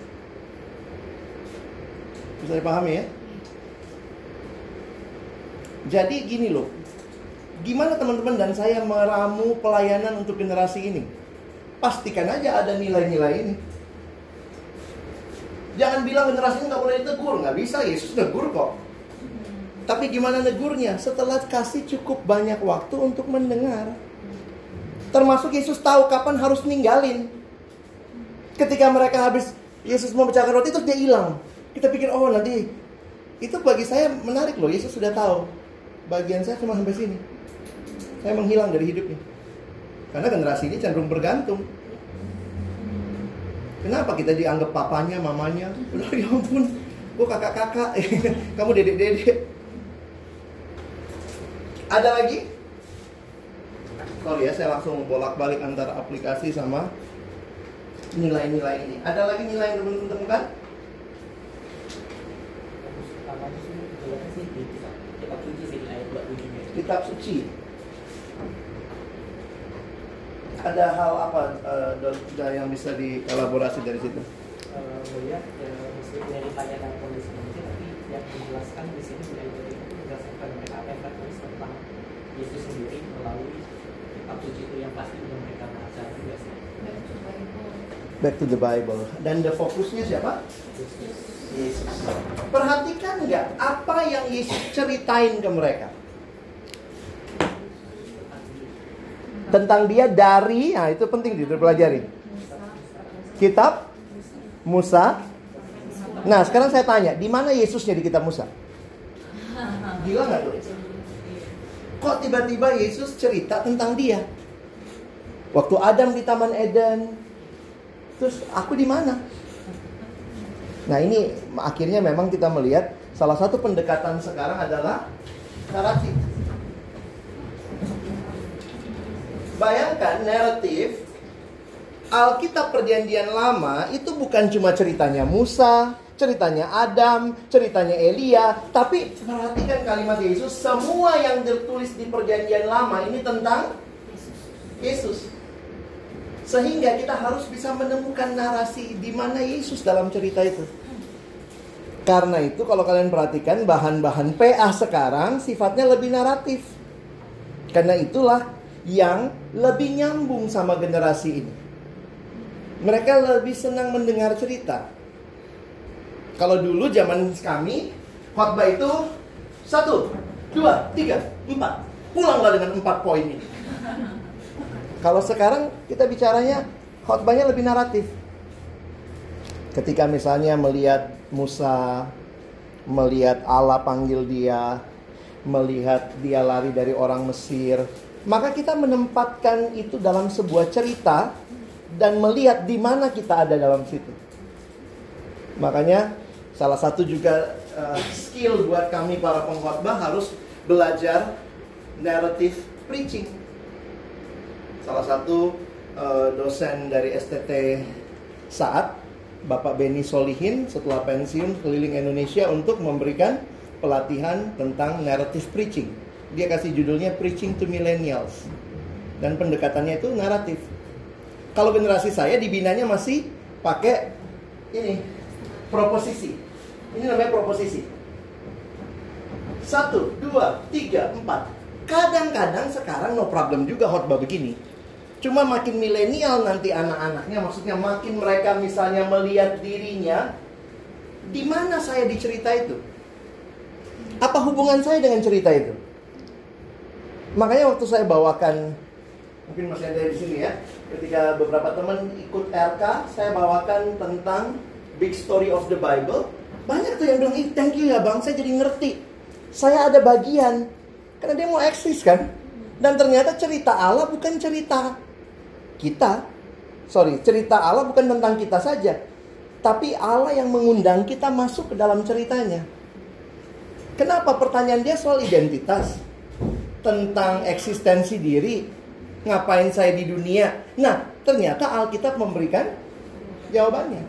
Bisa dipahami ya? Jadi gini loh, gimana teman-teman dan saya meramu pelayanan untuk generasi ini? Pastikan aja ada nilai-nilai ini. Jangan bilang generasi ini nggak boleh ditegur, nggak bisa. Yesus negur kok. Tapi gimana negurnya? Setelah kasih cukup banyak waktu untuk mendengar. Termasuk Yesus tahu kapan harus ninggalin. Ketika mereka habis Yesus memecahkan roti terus dia hilang. Kita pikir oh nanti itu bagi saya menarik loh. Yesus sudah tahu. Bagian saya cuma sampai sini. Saya menghilang dari hidupnya. Karena generasi ini cenderung bergantung. Kenapa kita dianggap papanya, mamanya? Udah ya ampun, gue kakak-kakak, kamu dedek-dedek. Ada lagi? Sorry ya, saya langsung bolak-balik antara aplikasi sama nilai-nilai ini. Ada lagi nilai yang teman-teman? Kitab suci. Ada hal apa uh, Dok, yang bisa dielaborasi dari situ? Eh, melihat ya, meskipun yang ditanyakan kondisi manusia tapi yang dijelaskan di sini mulai dari itu berdasarkan mereka apa yang mereka tulis tentang Yesus sendiri melalui kitab suci itu yang pasti sudah mereka baca juga sih. Back to the Bible. Dan the fokusnya siapa? Yesus. Perhatikan nggak apa yang Yesus ceritain ke mereka? Tentang dia dari, nah itu penting dipelajari. Kitab Musa. Nah sekarang saya tanya, di mana Yesusnya di kitab Musa? Gila nggak tuh? Kok tiba-tiba Yesus cerita tentang dia? Waktu Adam di Taman Eden, terus aku di mana? Nah ini akhirnya memang kita melihat salah satu pendekatan sekarang adalah narasi. Bayangkan naratif Alkitab Perjanjian Lama itu bukan cuma ceritanya Musa, ceritanya Adam, ceritanya Elia, tapi perhatikan kalimat Yesus, semua yang tertulis di Perjanjian Lama ini tentang Yesus. Sehingga kita harus bisa menemukan narasi di mana Yesus dalam cerita itu. Karena itu kalau kalian perhatikan bahan-bahan PA sekarang sifatnya lebih naratif. Karena itulah yang lebih nyambung sama generasi ini. Mereka lebih senang mendengar cerita. Kalau dulu zaman kami, khotbah itu satu, dua, tiga, empat. Pulanglah dengan empat poin ini. Kalau sekarang kita bicaranya khotbahnya lebih naratif. Ketika misalnya melihat Musa, melihat Allah panggil dia, melihat dia lari dari orang Mesir, maka kita menempatkan itu dalam sebuah cerita dan melihat di mana kita ada dalam situ. Makanya salah satu juga uh, skill buat kami para pengkhotbah harus belajar narrative preaching. Salah satu uh, dosen dari STT saat Bapak Beni Solihin setelah pensiun keliling Indonesia untuk memberikan pelatihan tentang narrative preaching dia kasih judulnya Preaching to Millennials. Dan pendekatannya itu naratif. Kalau generasi saya dibinanya masih pakai ini proposisi. Ini namanya proposisi. Satu, dua, tiga, empat. Kadang-kadang sekarang no problem juga khotbah begini. Cuma makin milenial nanti anak-anaknya, maksudnya makin mereka misalnya melihat dirinya, di mana saya di cerita itu? Apa hubungan saya dengan cerita itu? Makanya waktu saya bawakan mungkin masih ada di sini ya. Ketika beberapa teman ikut RK, saya bawakan tentang Big Story of the Bible. Banyak tuh yang bilang, "Ih, thank you ya Bang, saya jadi ngerti. Saya ada bagian." Karena dia mau eksis kan. Dan ternyata cerita Allah bukan cerita kita. Sorry, cerita Allah bukan tentang kita saja. Tapi Allah yang mengundang kita masuk ke dalam ceritanya. Kenapa pertanyaan dia soal identitas? Tentang eksistensi diri, ngapain saya di dunia. Nah, ternyata Alkitab memberikan jawabannya.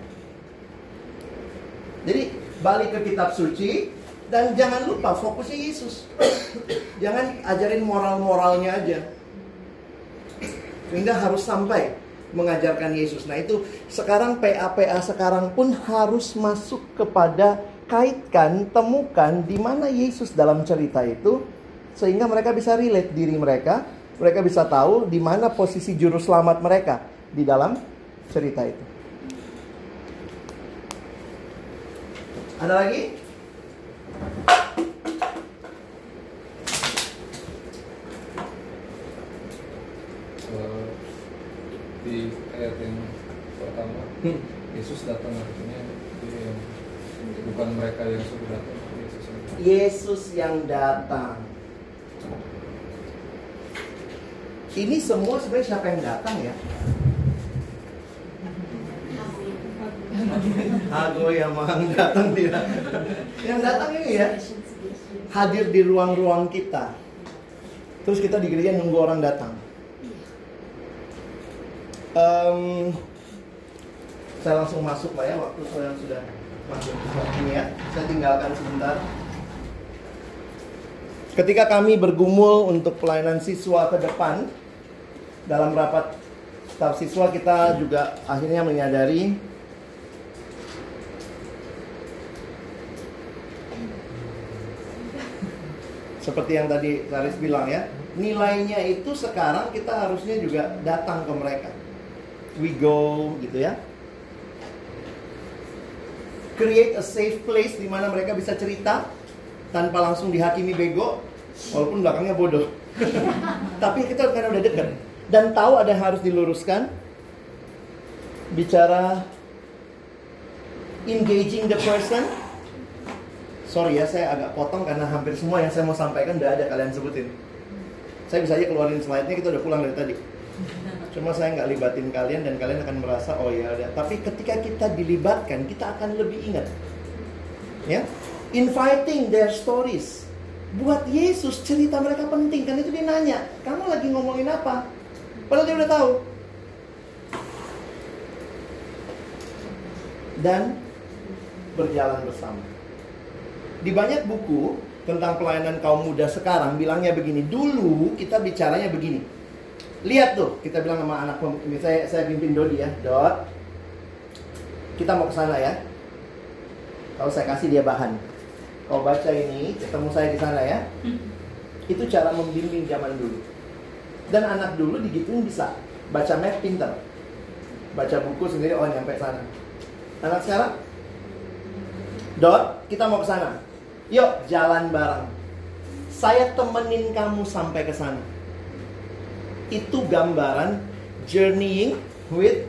Jadi, balik ke kitab suci dan jangan lupa fokusnya Yesus. jangan ajarin moral-moralnya aja. Sehingga harus sampai mengajarkan Yesus. Nah, itu sekarang PA-PA sekarang pun harus masuk kepada kaitkan, temukan di mana Yesus dalam cerita itu sehingga mereka bisa relate diri mereka, mereka bisa tahu di mana posisi juru selamat mereka di dalam cerita itu. Ada lagi? Eh, di ayat yang pertama. Hmm. Yesus datang artinya bukan mereka yang suruh datang, Yesus yang datang. Yesus yang datang. Ini semua sebenarnya siapa yang datang ya? Aku yang datang tidak. Yang datang ini ya hadir di ruang-ruang kita. Terus kita di gereja nunggu orang datang. Em, saya langsung masuk lah ya waktu saya sudah masuk ini ya. Saya tinggalkan sebentar. Ketika kami bergumul untuk pelayanan siswa ke depan dalam rapat staf siswa kita juga akhirnya menyadari seperti yang tadi Saris bilang ya, nilainya itu sekarang kita harusnya juga datang ke mereka. We go gitu ya. Create a safe place di mana mereka bisa cerita tanpa langsung dihakimi bego, walaupun belakangnya bodoh. Tapi kita karena udah deket dan tahu ada yang harus diluruskan. Bicara engaging the person, Sorry ya, saya agak potong karena hampir semua yang saya mau sampaikan udah ada kalian sebutin. Saya bisa aja keluarin slide-nya, kita udah pulang dari tadi. Cuma saya nggak libatin kalian dan kalian akan merasa, oh ya udah. Tapi ketika kita dilibatkan, kita akan lebih ingat. Ya, inviting their stories. Buat Yesus cerita mereka penting kan itu dia nanya, kamu lagi ngomongin apa? Padahal dia udah tahu. Dan berjalan bersama di banyak buku tentang pelayanan kaum muda sekarang bilangnya begini. Dulu kita bicaranya begini. Lihat tuh, kita bilang sama anak saya saya pimpin Dodi ya, Dot. Kita mau ke sana ya. Kalau saya kasih dia bahan. Kau baca ini, ketemu saya di sana ya. Itu cara membimbing zaman dulu. Dan anak dulu digituin bisa. Baca map pinter. Baca buku sendiri oh nyampe sana. Anak sekarang Dot, kita mau ke sana. Yuk, jalan bareng. Saya temenin kamu sampai ke sana. Itu gambaran journeying with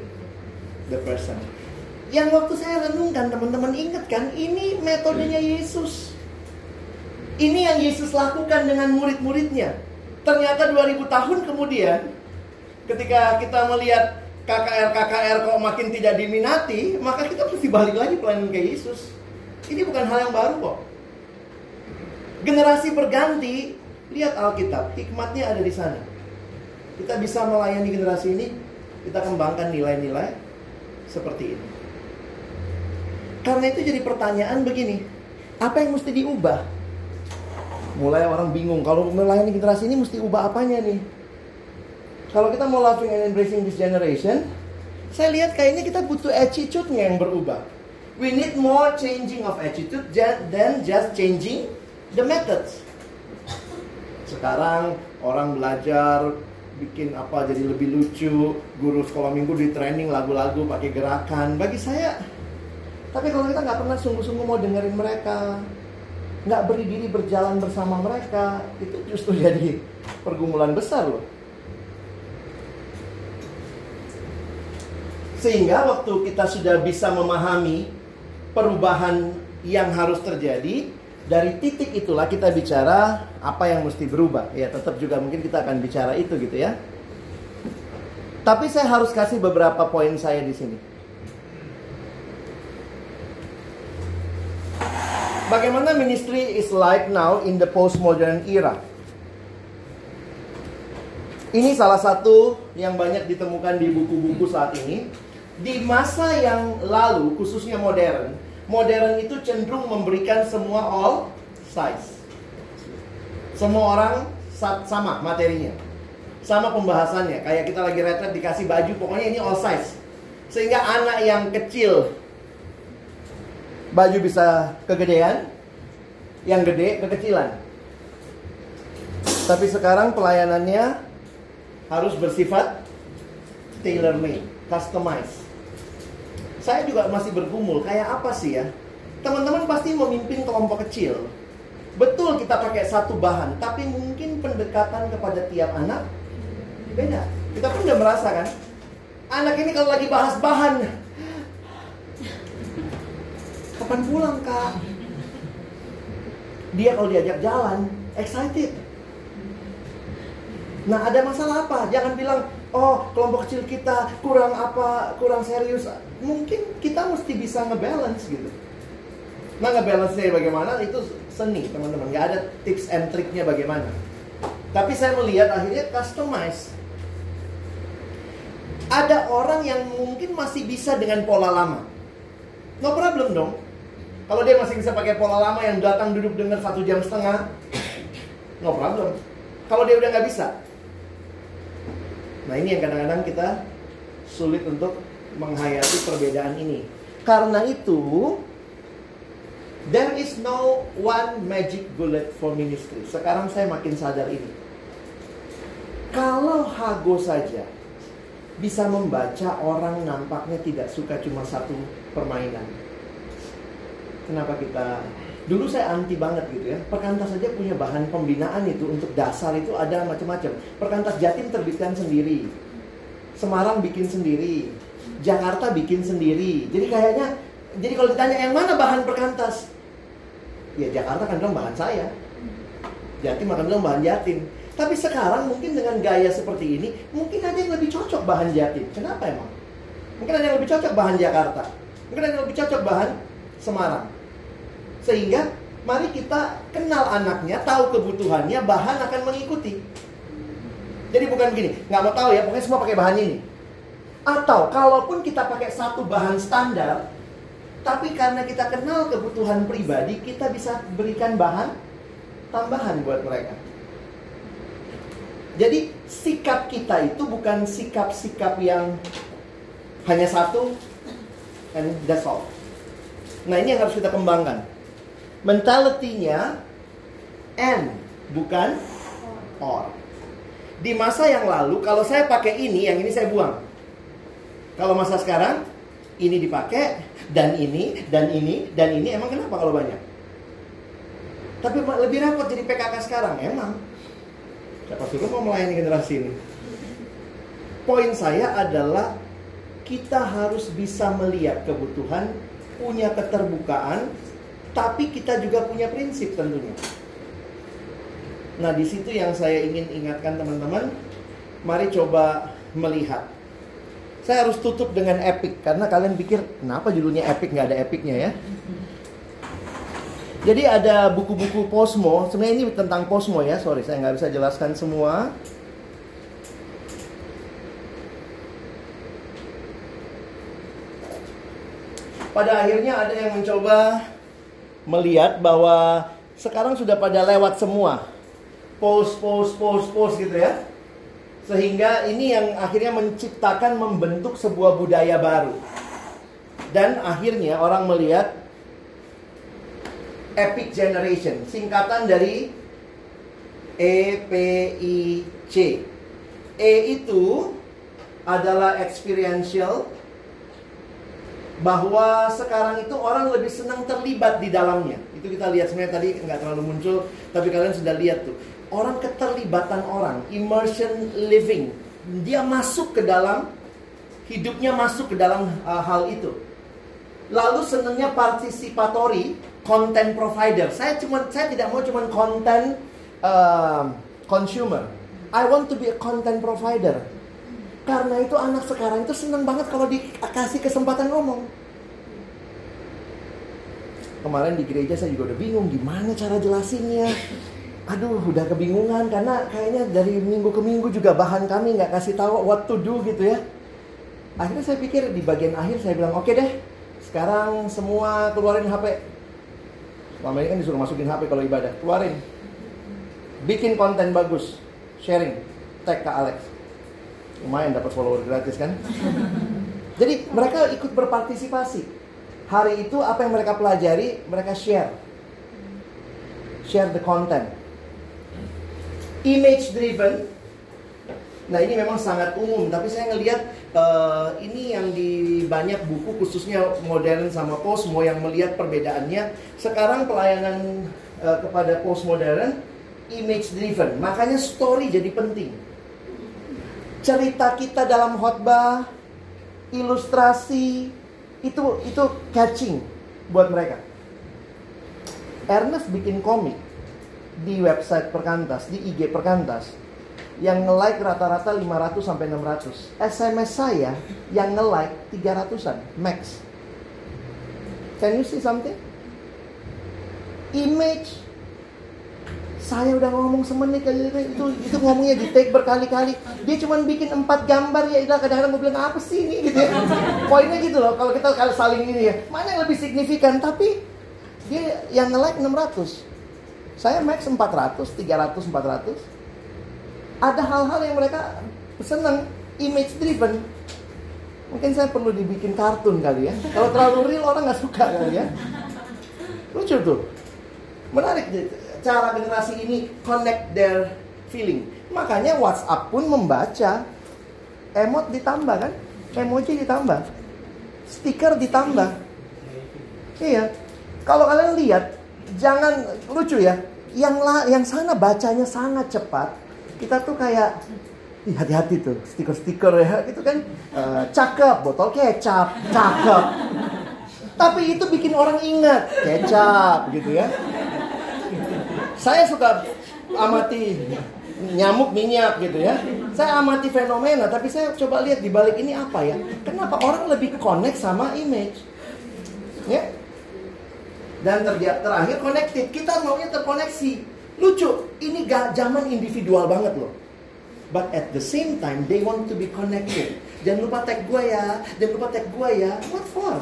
the person. Yang waktu saya renungkan, teman-teman ingat kan, ini metodenya Yesus. Ini yang Yesus lakukan dengan murid-muridnya. Ternyata 2000 tahun kemudian, ketika kita melihat KKR-KKR kok makin tidak diminati, maka kita mesti balik lagi pelayanan ke Yesus. Ini bukan hal yang baru kok. Generasi berganti, lihat Alkitab, hikmatnya ada di sana. Kita bisa melayani generasi ini, kita kembangkan nilai-nilai seperti ini. Karena itu jadi pertanyaan begini, apa yang mesti diubah? Mulai orang bingung, kalau melayani generasi ini mesti ubah apanya nih? Kalau kita mau loving and embracing this generation, saya lihat kayaknya kita butuh attitude-nya yang berubah. We need more changing of attitude than just changing the methods. Sekarang orang belajar bikin apa jadi lebih lucu, guru sekolah minggu di training lagu-lagu pakai gerakan. Bagi saya, tapi kalau kita nggak pernah sungguh-sungguh mau dengerin mereka, nggak berdiri berjalan bersama mereka, itu justru jadi pergumulan besar loh. Sehingga waktu kita sudah bisa memahami perubahan yang harus terjadi, dari titik itulah kita bicara apa yang mesti berubah. Ya, tetap juga mungkin kita akan bicara itu gitu ya. Tapi saya harus kasih beberapa poin saya di sini. Bagaimana ministry is like now in the postmodern era? Ini salah satu yang banyak ditemukan di buku-buku saat ini. Di masa yang lalu, khususnya modern, modern itu cenderung memberikan semua all size. Semua orang sa- sama materinya. Sama pembahasannya. Kayak kita lagi retret dikasih baju, pokoknya ini all size. Sehingga anak yang kecil baju bisa kegedean, yang gede kekecilan. Tapi sekarang pelayanannya harus bersifat tailor made, customize. Saya juga masih bergumul, kayak apa sih ya? Teman-teman pasti memimpin kelompok kecil. Betul kita pakai satu bahan, tapi mungkin pendekatan kepada tiap anak beda. Kita pun udah merasa kan? Anak ini kalau lagi bahas bahan, kapan pulang kak? Dia kalau diajak jalan, excited. Nah ada masalah apa? Jangan bilang, oh kelompok kecil kita kurang apa, kurang serius. Mungkin kita mesti bisa ngebalance gitu. Nah ngebalance-nya bagaimana itu seni teman-teman. Gak ada tips and triknya bagaimana. Tapi saya melihat akhirnya customize. Ada orang yang mungkin masih bisa dengan pola lama. No problem dong. Kalau dia masih bisa pakai pola lama yang datang duduk dengar satu jam setengah, no problem. Kalau dia udah nggak bisa, nah ini yang kadang-kadang kita sulit untuk menghayati perbedaan ini. Karena itu, there is no one magic bullet for ministry. Sekarang saya makin sadar ini. Kalau Hago saja bisa membaca orang nampaknya tidak suka cuma satu permainan Kenapa kita dulu saya anti banget gitu ya. Perkantas saja punya bahan pembinaan itu untuk dasar itu ada macam-macam. Perkantas Jatim terbitkan sendiri. Semarang bikin sendiri. Jakarta bikin sendiri. Jadi kayaknya jadi kalau ditanya yang mana bahan perkantas? Ya Jakarta kan bilang bahan saya. Jatim akan bilang bahan Jatim. Tapi sekarang mungkin dengan gaya seperti ini, mungkin ada yang lebih cocok bahan Jatim. Kenapa emang? Mungkin ada yang lebih cocok bahan Jakarta. Mungkin ada yang lebih cocok bahan Semarang. Sehingga mari kita kenal anaknya, tahu kebutuhannya, bahan akan mengikuti. Jadi bukan gini, nggak mau tahu ya, pokoknya semua pakai bahan ini. Atau kalaupun kita pakai satu bahan standar, tapi karena kita kenal kebutuhan pribadi, kita bisa berikan bahan tambahan buat mereka. Jadi sikap kita itu bukan sikap-sikap yang hanya satu and that's all. Nah ini yang harus kita kembangkan mentalitinya and bukan or. Di masa yang lalu kalau saya pakai ini, yang ini saya buang. Kalau masa sekarang ini dipakai dan ini dan ini dan ini emang kenapa kalau banyak? Tapi lebih repot jadi PKK sekarang emang. Siapa suruh mau melayani generasi ini? Poin saya adalah kita harus bisa melihat kebutuhan, punya keterbukaan, tapi kita juga punya prinsip tentunya. Nah, di situ yang saya ingin ingatkan teman-teman, mari coba melihat. Saya harus tutup dengan epic karena kalian pikir kenapa judulnya epic nggak ada epicnya ya? Jadi ada buku-buku Posmo, sebenarnya ini tentang Posmo ya, sorry saya nggak bisa jelaskan semua. Pada akhirnya ada yang mencoba melihat bahwa sekarang sudah pada lewat semua. Post, post, post, post gitu ya. Sehingga ini yang akhirnya menciptakan, membentuk sebuah budaya baru. Dan akhirnya orang melihat Epic Generation, singkatan dari EPIC. E itu adalah experiential, bahwa sekarang itu orang lebih senang terlibat di dalamnya. Itu kita lihat sebenarnya tadi nggak terlalu muncul, tapi kalian sudah lihat tuh. Orang keterlibatan orang, immersion living. Dia masuk ke dalam hidupnya masuk ke dalam uh, hal itu. Lalu senangnya participatory content provider. Saya cuma saya tidak mau cuma content uh, consumer. I want to be a content provider. Karena itu anak sekarang itu senang banget kalau dikasih kesempatan ngomong. Kemarin di gereja saya juga udah bingung gimana cara jelasinnya. Aduh, udah kebingungan karena kayaknya dari minggu ke minggu juga bahan kami nggak kasih tahu what to do gitu ya. Akhirnya saya pikir di bagian akhir saya bilang oke deh, sekarang semua keluarin HP. Selama ini kan disuruh masukin HP kalau ibadah, keluarin. Bikin konten bagus, sharing, tag ke Alex lumayan dapat follower gratis kan? Jadi mereka ikut berpartisipasi. Hari itu apa yang mereka pelajari mereka share. Share the content. Image driven. Nah ini memang sangat umum tapi saya ngelihat uh, ini yang di banyak buku khususnya modern sama postmo yang melihat perbedaannya. Sekarang pelayanan uh, kepada postmodern image driven. Makanya story jadi penting cerita kita dalam khotbah, ilustrasi itu itu catching buat mereka. Ernest bikin komik di website Perkantas, di IG Perkantas yang nge-like rata-rata 500 sampai 600. SMS saya yang nge-like 300-an max. Can you see something? Image saya udah ngomong semenit aja itu, itu, ngomongnya di take berkali-kali. Dia cuma bikin empat gambar ya, ilah kadang-kadang gue bilang apa sih ini gitu ya. Poinnya gitu loh, kalau kita kalau saling ini ya, mana yang lebih signifikan? Tapi dia yang nge-like 600. Saya max 400, 300, 400. Ada hal-hal yang mereka senang, image driven. Mungkin saya perlu dibikin kartun kali ya. Kalau terlalu real orang nggak suka kali ya. Lucu tuh. Menarik cara generasi ini connect their feeling. Makanya WhatsApp pun membaca. Emot ditambah kan? Emoji ditambah. Stiker ditambah. Iya. Kalau kalian lihat, jangan lucu ya. Yang la, yang sana bacanya sangat cepat. Kita tuh kayak Ih, hati-hati tuh stiker-stiker ya gitu kan uh, cakep botol kecap cakep tapi itu bikin orang ingat kecap gitu ya saya suka amati nyamuk minyak gitu ya. Saya amati fenomena, tapi saya coba lihat di balik ini apa ya? Kenapa orang lebih connect sama image? Ya. Dan ter terakhir connected, kita maunya terkoneksi. Lucu, ini gak zaman individual banget loh. But at the same time, they want to be connected. Jangan lupa tag gue ya, jangan lupa tag gue ya. What for?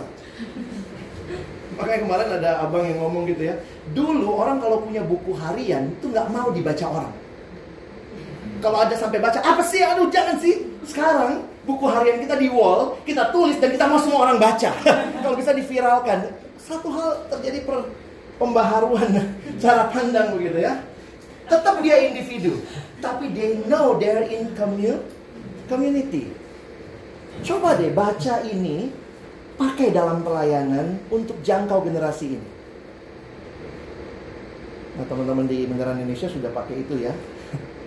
Makanya kemarin ada abang yang ngomong gitu ya. Dulu orang kalau punya buku harian itu nggak mau dibaca orang. Kalau ada sampai baca, apa sih? Aduh jangan sih. Sekarang buku harian kita di wall, kita tulis dan kita mau semua orang baca. kalau bisa diviralkan. Satu hal terjadi per pembaharuan cara pandang begitu ya. Tetap dia individu, tapi they know they're in community. Coba deh baca ini pakai dalam pelayanan untuk jangkau generasi ini. Nah teman-teman di Beneran Indonesia sudah pakai itu ya.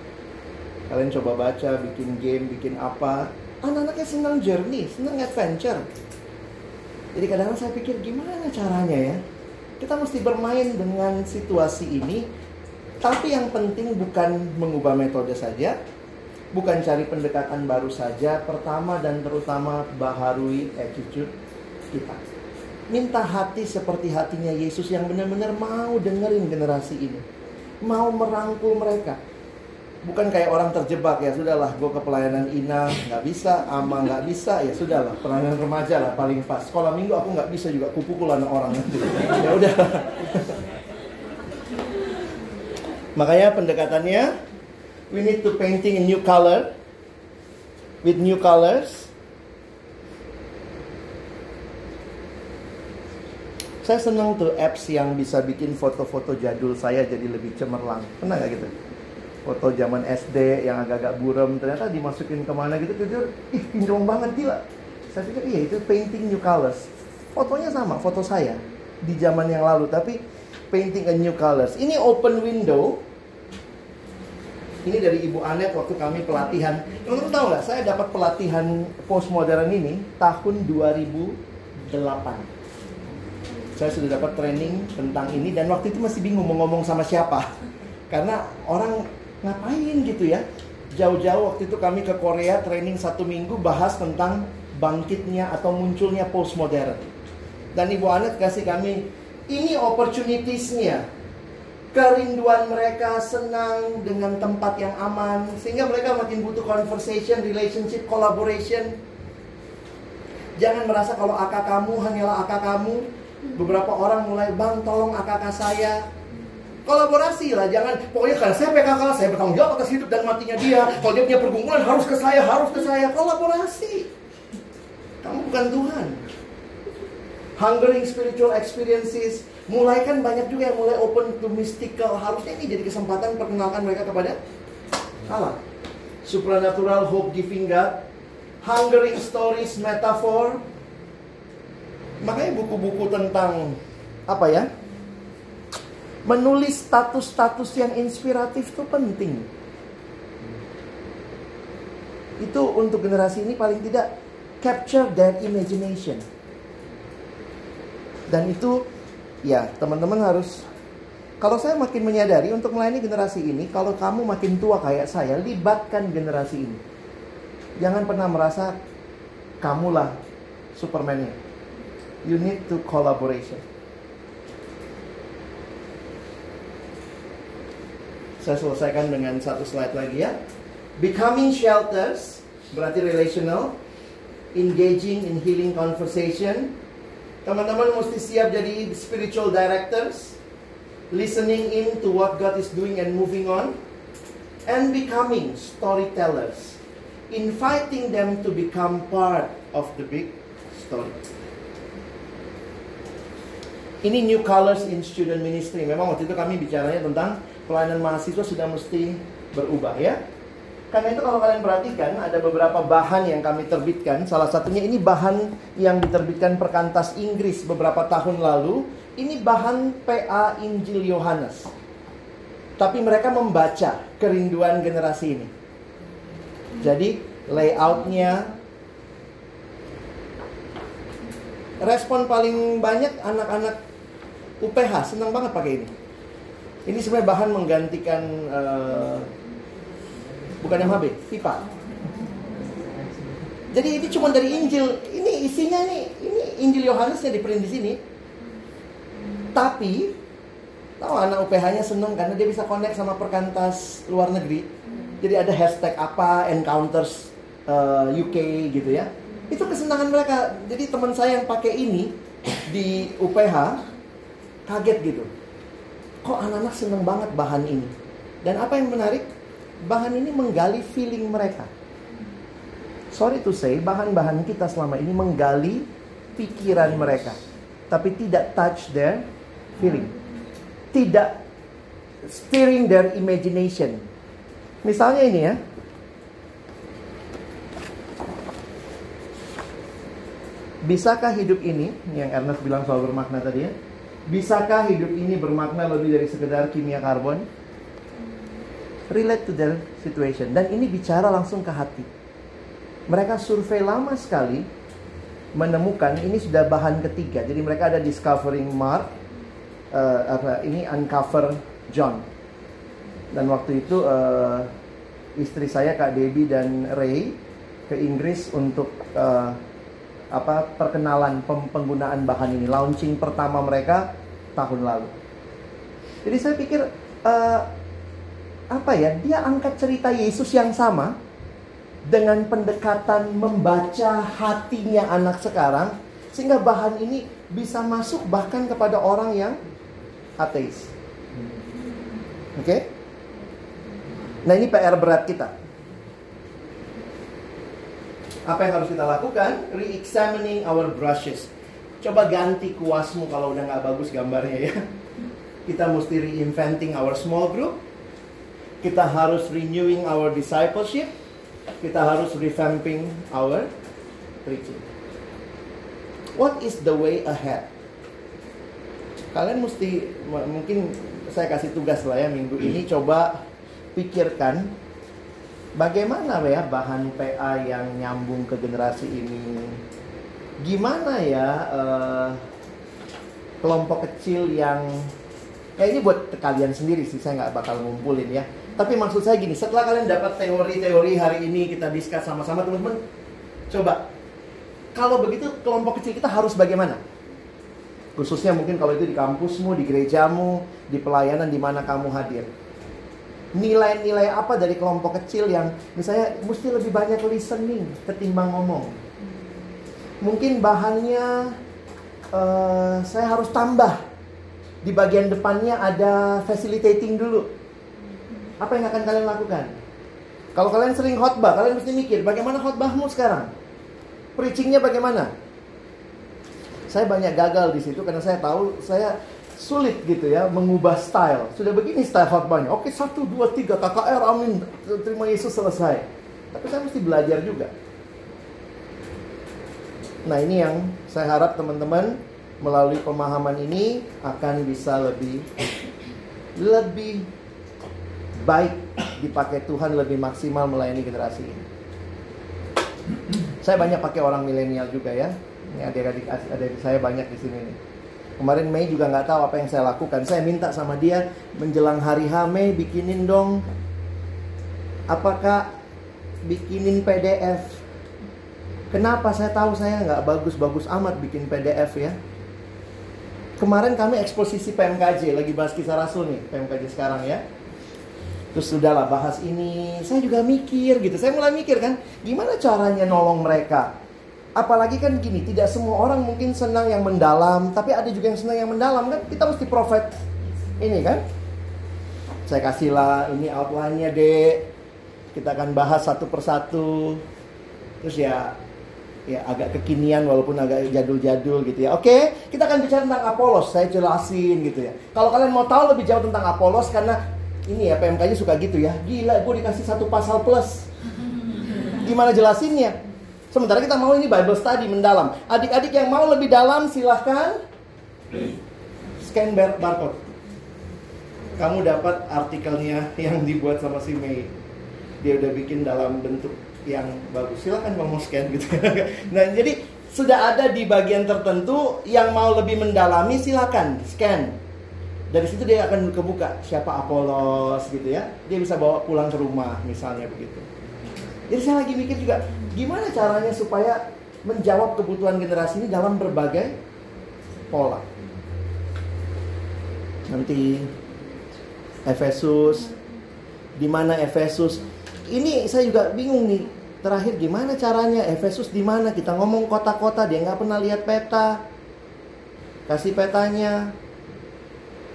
Kalian coba baca, bikin game, bikin apa. Anak-anaknya senang journey, senang adventure. Jadi kadang-kadang saya pikir gimana caranya ya. Kita mesti bermain dengan situasi ini. Tapi yang penting bukan mengubah metode saja. Bukan cari pendekatan baru saja. Pertama dan terutama baharui attitude kita. Minta hati seperti hatinya Yesus yang benar-benar mau dengerin generasi ini. Mau merangkul mereka. Bukan kayak orang terjebak ya sudahlah gue ke pelayanan Ina nggak bisa, Ama nggak bisa ya sudahlah pelayanan remaja lah paling pas. Sekolah minggu aku nggak bisa juga kupukulan orang ya udah. Makanya pendekatannya we need to painting a new color with new colors Saya senang tuh apps yang bisa bikin foto-foto jadul saya jadi lebih cemerlang. Pernah nggak gitu? Foto zaman SD yang agak-agak buram ternyata dimasukin ke mana gitu jujur, ih kinclong banget gila. Saya pikir iya itu painting new colors. Fotonya sama, foto saya di zaman yang lalu tapi painting a new colors. Ini open window. Ini dari Ibu Anet waktu kami pelatihan. Teman-teman tahu nggak? Saya dapat pelatihan postmodern ini tahun 2008 saya sudah dapat training tentang ini dan waktu itu masih bingung mau ngomong sama siapa. Karena orang ngapain gitu ya? Jauh-jauh waktu itu kami ke Korea training satu minggu bahas tentang bangkitnya atau munculnya postmodern. Dan Ibu Anet kasih kami ini opportunitiesnya. Kerinduan mereka senang dengan tempat yang aman sehingga mereka makin butuh conversation, relationship, collaboration. Jangan merasa kalau akak kamu hanyalah akak kamu Beberapa orang mulai, bang tolong AKK saya. Kolaborasi lah, jangan pokoknya karena saya PKK, saya bertanggung jawab atas hidup dan matinya dia. Kalau dia punya pergumulan harus ke saya, harus ke saya. Kolaborasi. Kamu bukan Tuhan. Hungering spiritual experiences. Mulai kan banyak juga yang mulai open to mystical. Harusnya ini jadi kesempatan perkenalkan mereka kepada Allah. Supernatural hope giving God. Hungering stories, metaphor, Makanya buku-buku tentang apa ya? Menulis status-status yang inspiratif itu penting. Itu untuk generasi ini paling tidak capture their imagination. Dan itu ya teman-teman harus kalau saya makin menyadari untuk melayani generasi ini, kalau kamu makin tua kayak saya, libatkan generasi ini. Jangan pernah merasa kamulah Superman-nya. You need to collaboration. Saya selesaikan dengan satu slide lagi ya. Becoming shelters berarti relational, engaging in healing conversation. Teman-teman mesti siap jadi spiritual directors, listening in to what God is doing and moving on, and becoming storytellers, inviting them to become part of the big story. Ini new colors in student ministry. Memang waktu itu kami bicaranya tentang pelayanan mahasiswa sudah mesti berubah ya. Karena itu kalau kalian perhatikan ada beberapa bahan yang kami terbitkan. Salah satunya ini bahan yang diterbitkan perkantas Inggris beberapa tahun lalu. Ini bahan PA Injil Yohanes. Tapi mereka membaca kerinduan generasi ini. Jadi layoutnya respon paling banyak anak-anak UPH senang banget pakai ini. Ini sebenarnya bahan menggantikan uh, bukan MHB, pipa. Jadi ini cuma dari Injil. Ini isinya nih, ini Injil Yohanes yang diprint di sini. Tapi tahu anak UPH-nya senang karena dia bisa connect sama perkantas luar negeri. Jadi ada hashtag apa encounters uh, UK gitu ya. Itu kesenangan mereka. Jadi teman saya yang pakai ini di UPH kaget gitu. Kok anak-anak seneng banget bahan ini? Dan apa yang menarik? Bahan ini menggali feeling mereka. Sorry to say, bahan-bahan kita selama ini menggali pikiran mereka. Tapi tidak touch their feeling. Tidak steering their imagination. Misalnya ini ya. Bisakah hidup ini, yang Ernest bilang soal bermakna tadi ya, Bisakah hidup ini bermakna lebih dari sekedar kimia karbon? Relate to their situation. Dan ini bicara langsung ke hati. Mereka survei lama sekali menemukan ini sudah bahan ketiga. Jadi mereka ada discovering Mark, uh, apa ini uncover John. Dan waktu itu uh, istri saya Kak Debbie dan Ray ke Inggris untuk uh, apa perkenalan penggunaan bahan ini launching pertama mereka tahun lalu jadi saya pikir uh, apa ya dia angkat cerita Yesus yang sama dengan pendekatan membaca hatinya anak sekarang sehingga bahan ini bisa masuk bahkan kepada orang yang ateis oke okay? nah ini PR berat kita apa yang harus kita lakukan? Re-examining our brushes. Coba ganti kuasmu kalau udah nggak bagus gambarnya ya. Kita mesti reinventing our small group. Kita harus renewing our discipleship. Kita harus revamping our preaching. What is the way ahead? Kalian mesti mungkin saya kasih tugas lah ya minggu ini coba pikirkan bagaimana ya bahan PA yang nyambung ke generasi ini? Gimana ya uh, kelompok kecil yang ya ini buat kalian sendiri sih saya nggak bakal ngumpulin ya. Tapi maksud saya gini, setelah kalian dapat teori-teori hari ini kita diskus sama-sama teman-teman, coba kalau begitu kelompok kecil kita harus bagaimana? Khususnya mungkin kalau itu di kampusmu, di gerejamu, di pelayanan di mana kamu hadir nilai-nilai apa dari kelompok kecil yang misalnya mesti lebih banyak listening ketimbang ngomong. Mungkin bahannya uh, saya harus tambah di bagian depannya ada facilitating dulu. Apa yang akan kalian lakukan? Kalau kalian sering khotbah, kalian mesti mikir bagaimana khotbahmu sekarang? Preachingnya bagaimana? Saya banyak gagal di situ karena saya tahu saya sulit gitu ya mengubah style. Sudah begini style khotbahnya. Oke, satu, dua, tiga, KKR, amin. Terima Yesus selesai. Tapi saya mesti belajar juga. Nah ini yang saya harap teman-teman melalui pemahaman ini akan bisa lebih lebih baik dipakai Tuhan lebih maksimal melayani generasi ini. Saya banyak pakai orang milenial juga ya. Ini adik-adik adik saya banyak di sini nih. Kemarin Mei juga nggak tahu apa yang saya lakukan. Saya minta sama dia menjelang hari H Mei bikinin dong. Apakah bikinin PDF? Kenapa saya tahu saya nggak bagus-bagus amat bikin PDF ya? Kemarin kami eksposisi PMKJ lagi bahas kisah Rasul nih PMKJ sekarang ya. Terus sudahlah bahas ini, saya juga mikir gitu. Saya mulai mikir kan, gimana caranya nolong mereka? Apalagi kan gini, tidak semua orang mungkin senang yang mendalam, tapi ada juga yang senang yang mendalam kan. Kita mesti profit ini kan. Saya kasihlah ini outline-nya, Dek. Kita akan bahas satu persatu. Terus ya ya agak kekinian walaupun agak jadul-jadul gitu ya. Oke, kita akan bicara tentang Apolos. Saya jelasin gitu ya. Kalau kalian mau tahu lebih jauh tentang Apolos karena ini ya PMK-nya suka gitu ya. Gila, gue dikasih satu pasal plus. Gimana jelasinnya? Sementara kita mau ini Bible study mendalam. Adik-adik yang mau lebih dalam silahkan scan bar barcode. Kamu dapat artikelnya yang dibuat sama si Mei. Dia udah bikin dalam bentuk yang bagus. Silahkan kamu scan gitu. nah, jadi sudah ada di bagian tertentu yang mau lebih mendalami silakan scan. Dari situ dia akan kebuka siapa Apolos gitu ya. Dia bisa bawa pulang ke rumah misalnya begitu. Jadi saya lagi mikir juga gimana caranya supaya menjawab kebutuhan generasi ini dalam berbagai pola? Nanti Efesus di mana Efesus? Ini saya juga bingung nih terakhir gimana caranya Efesus di mana kita ngomong kota-kota dia nggak pernah lihat peta kasih petanya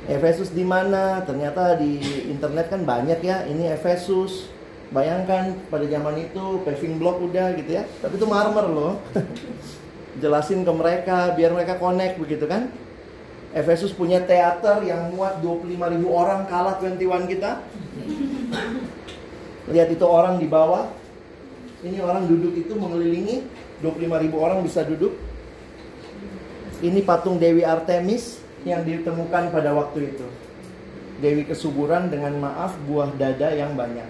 Efesus di mana? Ternyata di internet kan banyak ya. Ini Efesus. Bayangkan pada zaman itu paving block udah gitu ya. Tapi itu marmer loh. Jelasin ke mereka biar mereka connect begitu kan. Efesus punya teater yang muat 25 ribu orang kalah 21 kita. Lihat itu orang di bawah. Ini orang duduk itu mengelilingi 25 ribu orang bisa duduk. Ini patung Dewi Artemis yang ditemukan pada waktu itu. Dewi kesuburan dengan maaf buah dada yang banyak.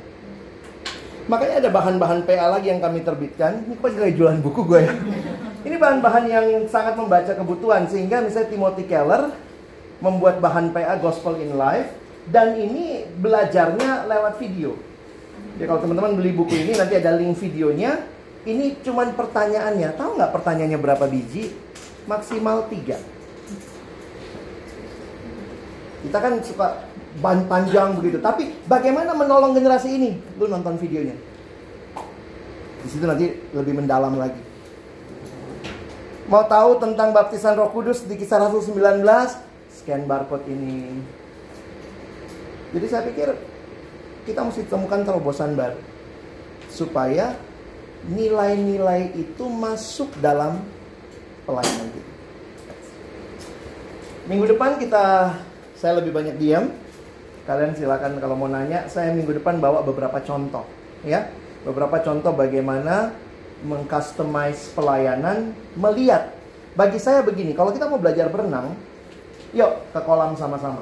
Makanya ada bahan-bahan PA lagi yang kami terbitkan. Ini kok kayak jualan buku gue ya. Ini bahan-bahan yang sangat membaca kebutuhan sehingga misalnya Timothy Keller membuat bahan PA Gospel in Life dan ini belajarnya lewat video. Jadi kalau teman-teman beli buku ini nanti ada link videonya. Ini cuman pertanyaannya. Tahu nggak pertanyaannya berapa biji? Maksimal tiga. Kita kan suka ban panjang begitu. Tapi bagaimana menolong generasi ini? Lu nonton videonya. Di situ nanti lebih mendalam lagi. Mau tahu tentang baptisan Roh Kudus di kisah Rasul 19? Scan barcode ini. Jadi saya pikir kita mesti temukan terobosan baru supaya nilai-nilai itu masuk dalam pelayanan kita. Minggu depan kita saya lebih banyak diam. Kalian silakan kalau mau nanya, saya minggu depan bawa beberapa contoh, ya. Beberapa contoh bagaimana mengcustomize pelayanan melihat. Bagi saya begini, kalau kita mau belajar berenang, yuk ke kolam sama-sama.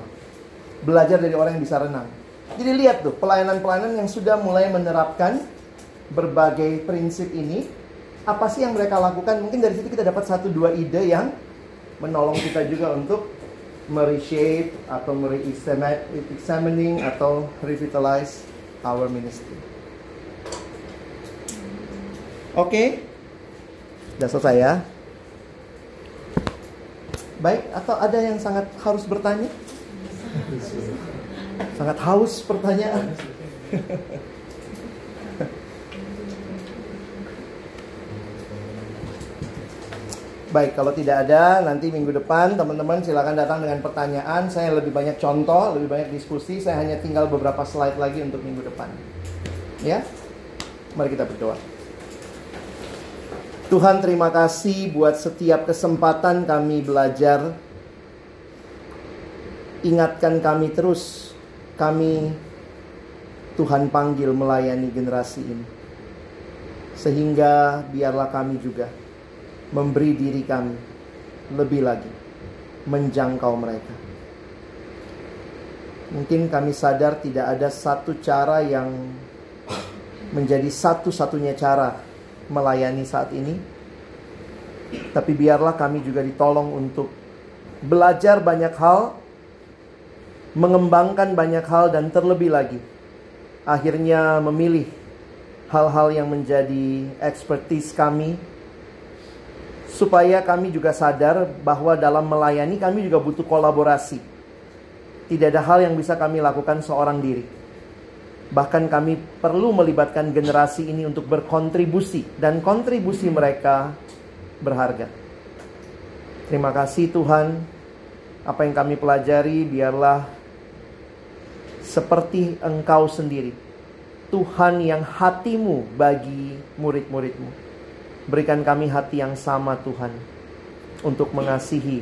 Belajar dari orang yang bisa renang. Jadi lihat tuh, pelayanan-pelayanan yang sudah mulai menerapkan berbagai prinsip ini, apa sih yang mereka lakukan? Mungkin dari situ kita dapat satu dua ide yang menolong kita juga untuk mereshape atau mere-examining atau revitalize our ministry. Oke, okay. sudah selesai ya. Baik, atau ada yang sangat harus bertanya? Sangat haus pertanyaan. Baik, kalau tidak ada nanti minggu depan teman-teman silakan datang dengan pertanyaan. Saya lebih banyak contoh, lebih banyak diskusi. Saya hanya tinggal beberapa slide lagi untuk minggu depan. Ya, mari kita berdoa. Tuhan terima kasih buat setiap kesempatan kami belajar. Ingatkan kami terus, kami Tuhan panggil melayani generasi ini. Sehingga biarlah kami juga memberi diri kami lebih lagi menjangkau mereka. Mungkin kami sadar tidak ada satu cara yang menjadi satu-satunya cara melayani saat ini. Tapi biarlah kami juga ditolong untuk belajar banyak hal, mengembangkan banyak hal dan terlebih lagi akhirnya memilih hal-hal yang menjadi expertise kami supaya kami juga sadar bahwa dalam melayani kami juga butuh kolaborasi. Tidak ada hal yang bisa kami lakukan seorang diri. Bahkan kami perlu melibatkan generasi ini untuk berkontribusi dan kontribusi mereka berharga. Terima kasih Tuhan. Apa yang kami pelajari biarlah seperti Engkau sendiri. Tuhan yang hatimu bagi murid-muridmu. Berikan kami hati yang sama Tuhan untuk mengasihi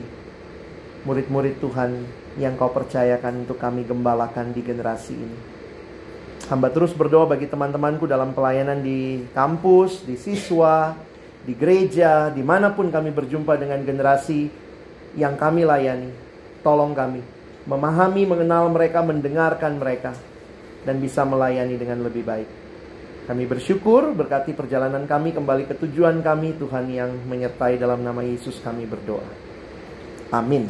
murid-murid Tuhan yang kau percayakan untuk kami gembalakan di generasi ini. Hamba terus berdoa bagi teman-temanku dalam pelayanan di kampus, di siswa, di gereja, di mana pun kami berjumpa dengan generasi yang kami layani. Tolong kami memahami, mengenal mereka, mendengarkan mereka, dan bisa melayani dengan lebih baik. Kami bersyukur berkati perjalanan kami kembali ke tujuan kami Tuhan yang menyertai dalam nama Yesus kami berdoa. Amin.